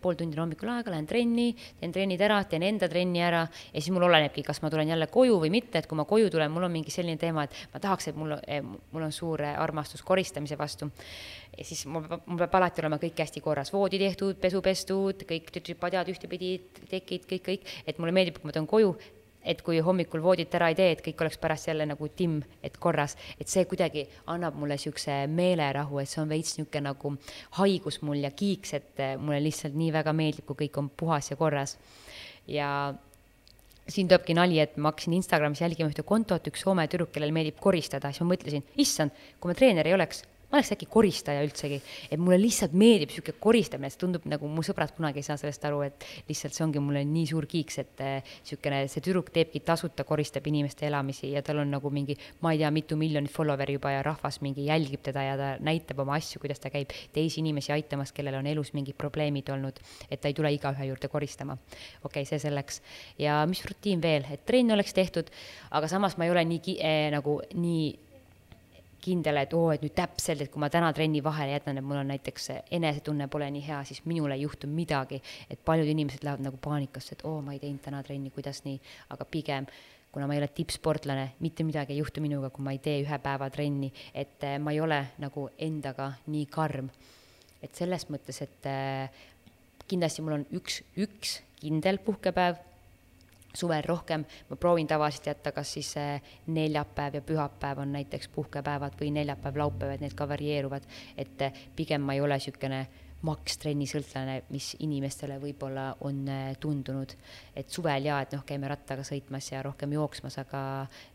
pool tundi on hommikul aega, lähen trenni, teen trennid ära, teen enda trenni ära ja siis mul olenebki, kas ma tulen jälle koju või mitte, et kui ma koju tulen, mul on mingi selline teema, et ma tahaks, et mul, eh, mul on suur armastus koristamise vastu. ja siis mul mul peab alati olema kõik hästi korras, voodi tehtud, pesu pestud, kõik padjad ühtepidi, tekid, kõik, kõik, et mulle meeldib, kui ma tulen koju, et kui hommikul voodit ära ei tee, et kõik oleks pärast jälle nagu timm, et korras, et see kuidagi annab mulle niisuguse meelerahu, et see on veits niisugune nagu haigus mul ja kiiks, et mulle lihtsalt nii väga meeldib, kui kõik on puhas ja korras. ja siin tulebki nali, et ma hakkasin Instagramis jälgima ühte kontot, üks Soome tüdruk, kellele meeldib koristada, siis ma mõtlesin, issand, kui ma treener ei oleks, ma oleks äkki koristaja üldsegi, et mulle lihtsalt meeldib niisugune koristamine, see tundub nagu mu sõbrad kunagi ei saa sellest aru, et lihtsalt see ongi mulle nii suur kiiks, et niisugune, see tüdruk teebki tasuta, koristab inimeste elamisi ja tal on nagu mingi, ma ei tea, mitu miljonit follower'i juba ja rahvas mingi jälgib teda ja ta näitab oma asju, kuidas ta käib teisi inimesi aitamas, kellel on elus mingid probleemid olnud, et ta ei tule igaühe juurde koristama. okei okay,, see selleks. ja mis rutiin veel, et trenn oleks tehtud, aga samas ma ei ole nii ki- eh,, nagu nii kindel, et oo, et nüüd täpselt, et kui ma täna trenni vahele jätan, et mul on näiteks enesetunne pole nii hea, siis minul ei juhtu midagi. et paljud inimesed lähevad nagu paanikasse, et oo, ma ei teinud täna trenni, kuidas nii, aga pigem kuna ma ei ole tippsportlane, mitte midagi ei juhtu minuga, kui ma ei tee ühe päeva trenni, et eh, ma ei ole nagu endaga nii karm. et selles mõttes, et eh, kindlasti mul on üks, üks kindel puhkepäev suvel rohkem. Ma proovin tavaliselt jätta, kas siis neljapäev ja pühapäev on näiteks puhkepäevad või neljapäev, laupäev, et need ka varieeruvad, et eh, pigem ma ei ole niisugune makstrenni sõltlane, mis inimestele võib-olla on äh, tundunud. et suvel jaa, et noh, käime rattaga sõitmas ja rohkem jooksmas, aga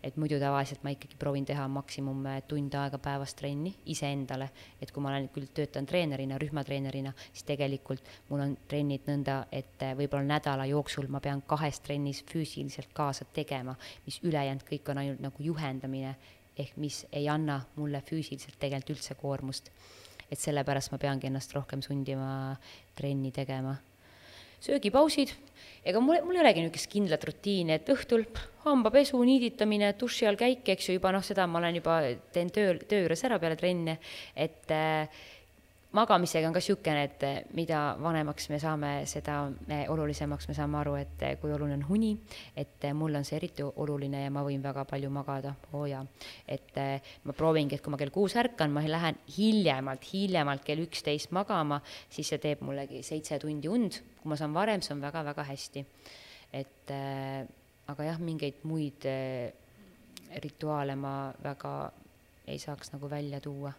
et muidu tavaliselt ma ikkagi proovin teha maksimum äh, tund aega päevas trenni iseendale. et kui ma olen küll, töötan treenerina, rühmatreenerina, siis tegelikult mul on trennid nõnda, et äh, võib-olla nädala jooksul ma pean kahes trennis füüsiliselt kaasa tegema, mis ülejäänud kõik on ainult nagu juhendamine, ehk mis ei anna mulle füüsiliselt tegelikult üldse koormust et sellepärast ma peangi ennast rohkem sundima trenni tegema. söögipausid, ega mul, mul ei olegi niisugust kindlat rutiini, et õhtul hambapesu, niiditamine, duši all käik, eks ju, juba noh, seda ma olen juba, teen töö, töö juures ära peale trenni, et äh, magamisega on ka niisugune, et eh, mida vanemaks me saame, seda olulisemaks me saame aru, et eh, kui oluline on uni, et eh, mul on see eriti oluline ja ma võin väga palju magada, oo jaa. et ma proovingi, et kui ma kell kuus ärkan, ma lähen hiljemalt, hiljemalt kell üksteist magama, siis see teeb mullegi seitse tundi und, kui ma saan varem, see on väga-väga hästi. et aga jah, mingeid muid rituaale ma väga ei saaks nagu välja tuua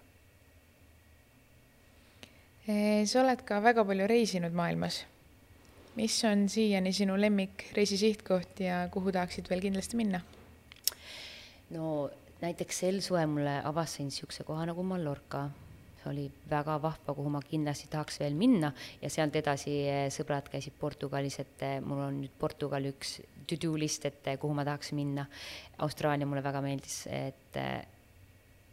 sa oled ka väga palju reisinud maailmas. mis on siiani sinu lemmik reisisihtkoht ja kuhu tahaksid veel kindlasti minna? no näiteks sel suvel mulle avastasin niisuguse koha nagu Mallorca. see oli väga vahva, kuhu ma kindlasti tahaks veel minna ja sealt edasi eh, sõbrad käisid Portugalis, et eh, mul on nüüd Portugal üks to-do list, et eh, kuhu ma tahaks minna. Austraalia mulle väga meeldis, et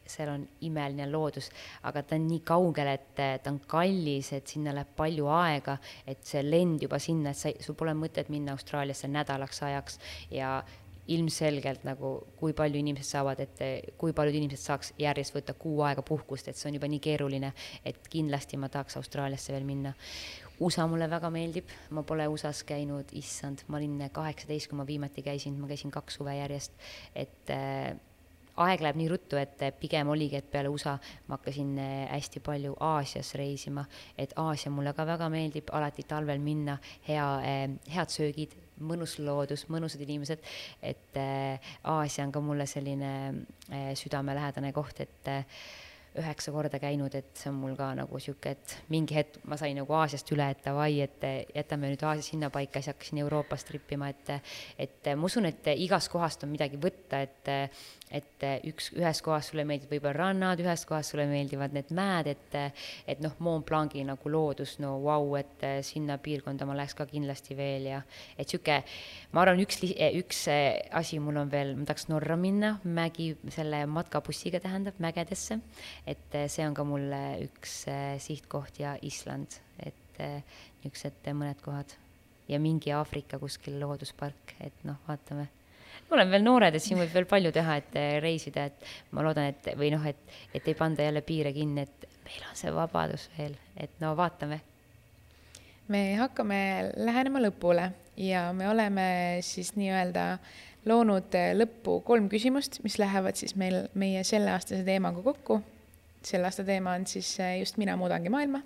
seal on imeline loodus, aga ta on nii kaugel, et eh, ta on kallis, et sinna läheb palju aega, et see lend juba sinna, et sa, sul pole mõtet minna Austraaliasse nädalaks ajaks ja ilmselgelt nagu, kui palju inimesed saavad, et eh, kui paljud inimesed saaks järjest võtta kuu aega puhkust, et see on juba nii keeruline, et kindlasti ma tahaks Austraaliasse veel minna. USA mulle väga meeldib, ma pole USA-s käinud, issand, ma olin kaheksateist, kui ma viimati käisin, ma käisin kaks suve järjest, et äh, aeg läheb nii ruttu, et pigem oligi, et peale USA ma hakkasin eh, hästi palju Aasias reisima, et Aasia mulle ka väga meeldib alati talvel minna, hea, eh, head söögid, mõnus loodus, mõnusad inimesed, et eh, Aasia on ka mulle selline südamelähedane koht, et üheksa korda käinud, et see on mul ka nagu sihuke, et mingi hetk ma sain nagu Aasiast üle, et davai, et jätame nüüd Aasia sinnapaika, siis hakkasin Euroopas trippima, et et ma usun, et igast kohast on midagi võtta, et et üks, ühes kohas sulle meeldivad võib-olla rannad, ühes kohas sulle meeldivad need mäed, et et noh, Mont Blanc'i nagu loodus, no vau wow,, et sinna piirkonda ma läheks ka kindlasti veel ja et niisugune, ma arvan, üks, üks asi mul on veel, ma tahaks Norra minna, mägi, selle matkabussiga tähendab, mägedesse, et see on ka mulle üks sihtkoht ja Island, et niisugused mõned kohad ja mingi Aafrika kuskil looduspark, et noh, vaatame me oleme veel noored, et siin võib veel palju teha, et eh, reisida, et ma loodan, et või noh, et, et ei panda jälle piire kinni, et meil on see vabadus veel, et no vaatame. me hakkame lähenema lõpule ja me oleme siis nii-öelda loonud eh, lõppu kolm küsimust, mis lähevad siis meil meie selleaastase teemaga kokku. Selle aasta teema on siis eh, just Mina muudangi maailma.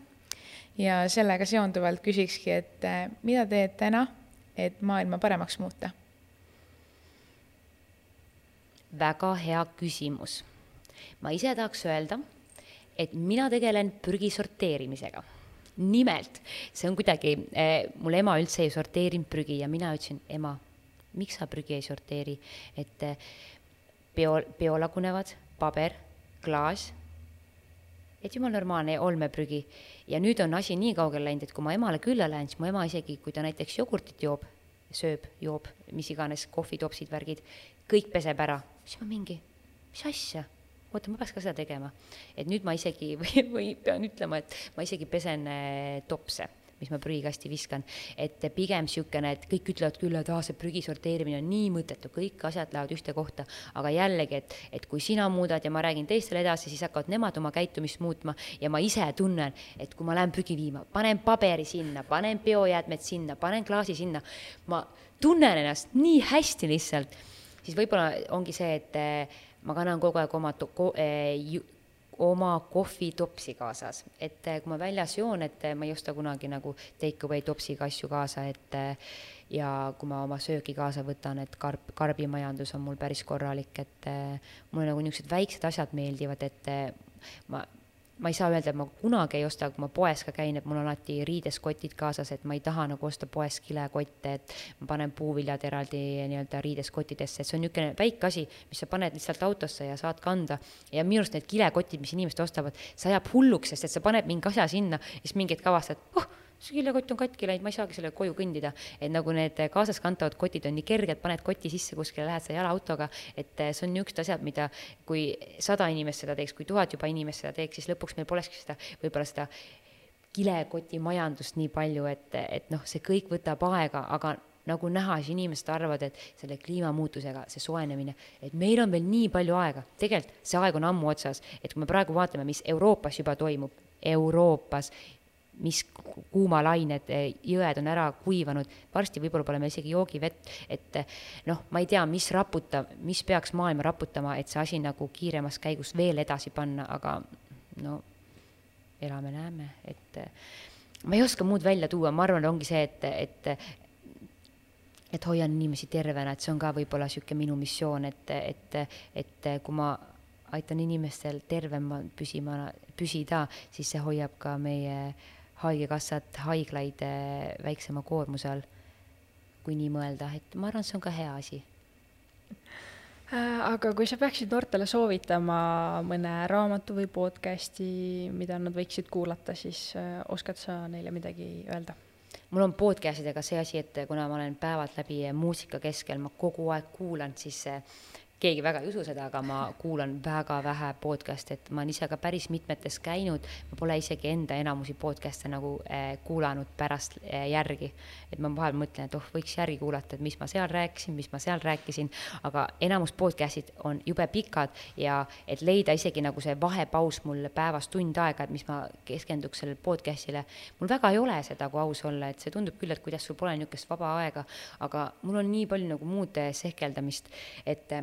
ja sellega seonduvalt küsikski, et mida teed täna, et maailma paremaks muuta väga hea küsimus. ma ise tahaks öelda, et mina tegelen prügi sorteerimisega. nimelt, see on kuidagi eh,, mul ema üldse ei sorteerinud prügi ja mina ütlesin, ema, miks sa prügi ei sorteeri, et eh, bio, biolagunevad paber, klaas, et jumal normaalne olmeprügi. ja nüüd on asi nii kaugele läinud, et kui ma emale külla lähen, siis mu ema isegi, kui ta näiteks jogurtit joob, sööb, joob, mis iganes, kohvitopsid, värgid, kõik peseb ära, siis ma mingi, mis asja oota, ma peaks ka seda tegema. et nüüd ma isegi või, või pean ütlema, et ma isegi pesen äh, topse mis ma prügikasti viskan. et pigem niisugune, et kõik ütlevad küll, et aa, see prügi sorteerimine on nii mõttetu, kõik asjad lähevad ühte kohta, aga jällegi, et, et kui sina muudad ja ma räägin teistele edasi, siis hakkavad nemad oma käitumist muutma ja ma ise tunnen, et kui ma lähen prügi viima, panen paberi sinna, panen biojäätmed sinna, panen klaasi sinna, ma tunnen ennast nii hästi lihtsalt, siis võib-olla ongi see, et eh, ma kannan kogu aeg oma eh, oma kohvitopsi kaasas, et eh, kui ma väljas joon, et eh, ma ei osta kunagi nagu take away topsiga asju kaasa, et eh, ja kui ma oma söögi kaasa võtan, et karp, karbimajandus on mul päris korralik, et mulle nagu niisugused väiksed asjad meeldivad, et ma ma ei saa öelda, et ma kunagi ei osta, kui ma poes ka käin, et mul on alati riideskotid kaasas, et ma ei taha nagu osta poes kilekotte, et ma panen puuviljad eraldi nii-öelda riideskottidesse, et see on niisugune väike asi, mis sa paned lihtsalt autosse ja saad kanda. ja minu arust need kilekotid, mis inimesed ostavad, see ajab hulluks, sest et sa paned mingi asja sinna ja siis mingi hetk avastad, oh see kilekott on katki läinud, ma ei saagi sellega koju kõndida. et nagu need kaasaskantavad kotid on nii kerged, paned koti sisse kuskile, lähed sa jalaautoga, et see on niisugused asjad, mida kui sada inimest seda teeks, kui tuhat juba inimest seda teeks, siis lõpuks meil polekski seda, võib-olla seda kilekotimajandust nii palju, et, et noh, see kõik võtab aega, aga nagu näha, siis inimesed arvavad, et selle kliimamuutusega, see soojenemine, et meil on veel nii palju aega, tegelikult see aeg on ammu otsas, et kui me praegu vaatame, mis Euroopas juba toimub, Euroopas mis kuumalained, eh, jõed on ära kuivanud, varsti võib-olla pole meil isegi joogivett, et eh, noh, ma ei tea, mis raputab, mis peaks maailma raputama, et see asi nagu kiiremas käigus veel edasi panna, aga no elame-näeme, et eh, ma ei oska muud välja tuua, ma arvan, ongi see, et, et et hoian inimesi tervena, et see on ka võib-olla niisugune minu missioon, et, et, et kui ma aitan inimestel tervema püsima, püsida, siis see hoiab ka meie Haigekassat, haiglaid eh, väiksema koormuse all, kui nii mõelda, et ma arvan, see on ka hea asi äh, aga kui sa peaksid noortele soovitama mõne raamatu või podcast'i, mida nad võiksid kuulata, siis äh, oskad sa neile midagi öelda? mul on podcast idega see asi, et kuna ma olen päevad läbi muusika keskel, ma kogu aeg kuulan, siis keegi väga ei usu seda, aga ma kuulan väga vähe podcast'e, et ma olen ise ka päris mitmetes käinud, ma pole isegi enda enamusi podcast'e nagu äh, kuulanud pärast äh, järgi. et ma vahel mõtlen, et oh, võiks järgi kuulata, et mis ma seal rääkisin, mis ma seal rääkisin, aga enamus podcast'id on jube pikad ja et leida isegi nagu see vahepaus mul päevas tund aega, et mis ma keskenduks sellele podcast'ile, mul väga ei ole seda, kui aus olla, et see tundub küll, et kuidas sul pole niisugust vaba aega, aga mul on nii palju nagu muud sehkeldamist, et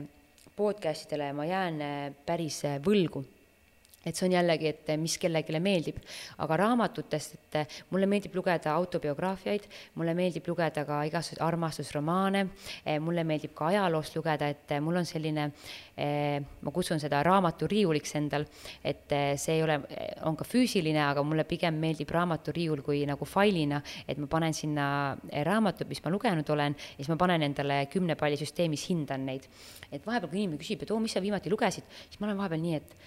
podcast idele ma jään äh, päris äh, võlgu et see on jällegi, et äh, mis kellelegi meeldib, aga raamatutest, et mulle meeldib lugeda autobiograafiaid, mulle meeldib lugeda ka igasuguseid armastusromaane, mulle meeldib ka ajaloost lugeda, et mul on selline, ma kutsun seda raamaturiiuliks endal, et see ei ole, on ka füüsiline, aga mulle pigem meeldib raamaturiiul kui nagu failina, et ma panen sinna raamatud, mis ma lugenud olen, ja siis ma panen endale kümne palli süsteemis, hindan neid. Et vahepeal, kui inimene küsib, et oo, mis sa viimati lugesid, siis ma olen vahepeal nii, et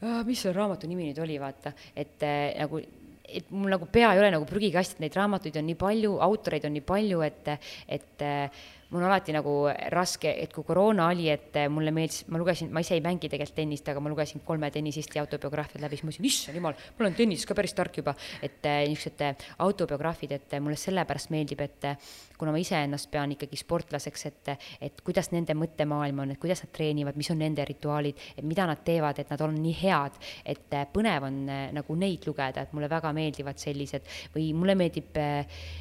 mis selle raamatu nimi nüüd oli, vaata, et äh, nagu et mul nagu pea ei ole nagu prügikast, et neid raamatuid on nii palju, autoreid on nii palju, et, et äh, mul on alati nagu raske, et kui koroona oli, et mulle meeldis, ma lugesin, ma ise ei mängi tegelikult tennist, aga ma lugesin kolme tennisisti autobiograafiad läbi, siis ma mõtlesin, issand jumal, ma olen tennises ka päris tark juba. et eh, niisugused eh, autobiograafid, et mulle sellepärast meeldib, et eh, kuna ma iseennast pean ikkagi sportlaseks, et, et kuidas nende mõttemaailm on, et kuidas nad treenivad, mis on nende rituaalid, et mida nad teevad, et nad on nii head, et põnev on nagu neid lugeda, et mulle väga meeldivad sellised või mulle meeldib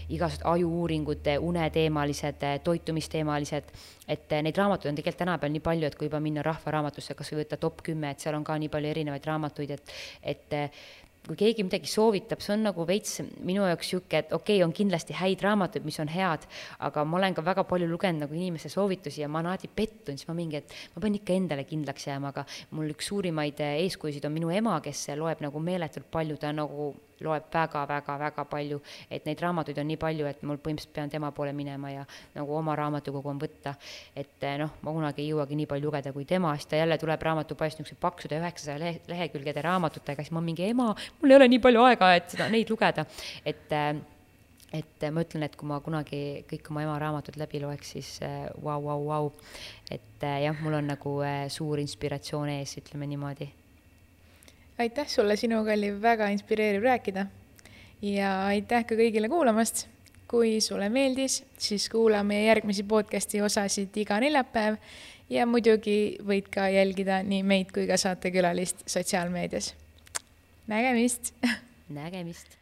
igasugused aju-uuringud, uneteemalised, toitumine uurimisteemalised, et eh, neid raamatuid on tegelikult tänapäeval nii palju, et kui juba minna Rahvaraamatusse, kas või võtta top kümme, et seal on ka nii palju erinevaid raamatuid, et, et eh, kui keegi midagi soovitab, see on nagu veits minu jaoks niisugune, et okei okay,, on kindlasti häid raamatuid, mis on head, aga ma olen ka väga palju lugenud nagu inimeste soovitusi ja ma alati pettun, siis ma mingi, et ma pean ikka endale kindlaks jääma, aga mul üks suurimaid eh, eeskujusid on minu ema, kes loeb nagu meeletult palju, ta nagu loeb väga-väga-väga palju, et neid raamatuid on nii palju, et mul põhimõtteliselt pean tema poole minema ja nagu oma raamatukogu on võtta. et eh, noh, ma kunagi ei jõuagi nii palju lugeda kui tema, siis ta jälle tuleb raamatupoest niisuguse paksude üheksasaja lehe, lehekülgede raamatutega, siis ma mingi ema, mul ei ole nii palju aega, et seda, neid lugeda, et äh, et ma ütlen, et kui ma kunagi kõik oma ema raamatud läbi loeks, siis vau, vau, vau. et jah, mul on nagu suur inspiratsioon ees, ütleme niimoodi. Aitäh sulle, sinuga oli väga inspireeriv rääkida ja aitäh ka kõigile kuulamast. kui sulle meeldis, siis kuula meie järgmisi podcast'i osasid iga neljapäev ja muidugi võid ka jälgida nii meid kui ka saatekülalist sotsiaalmeedias. nägemist nägemist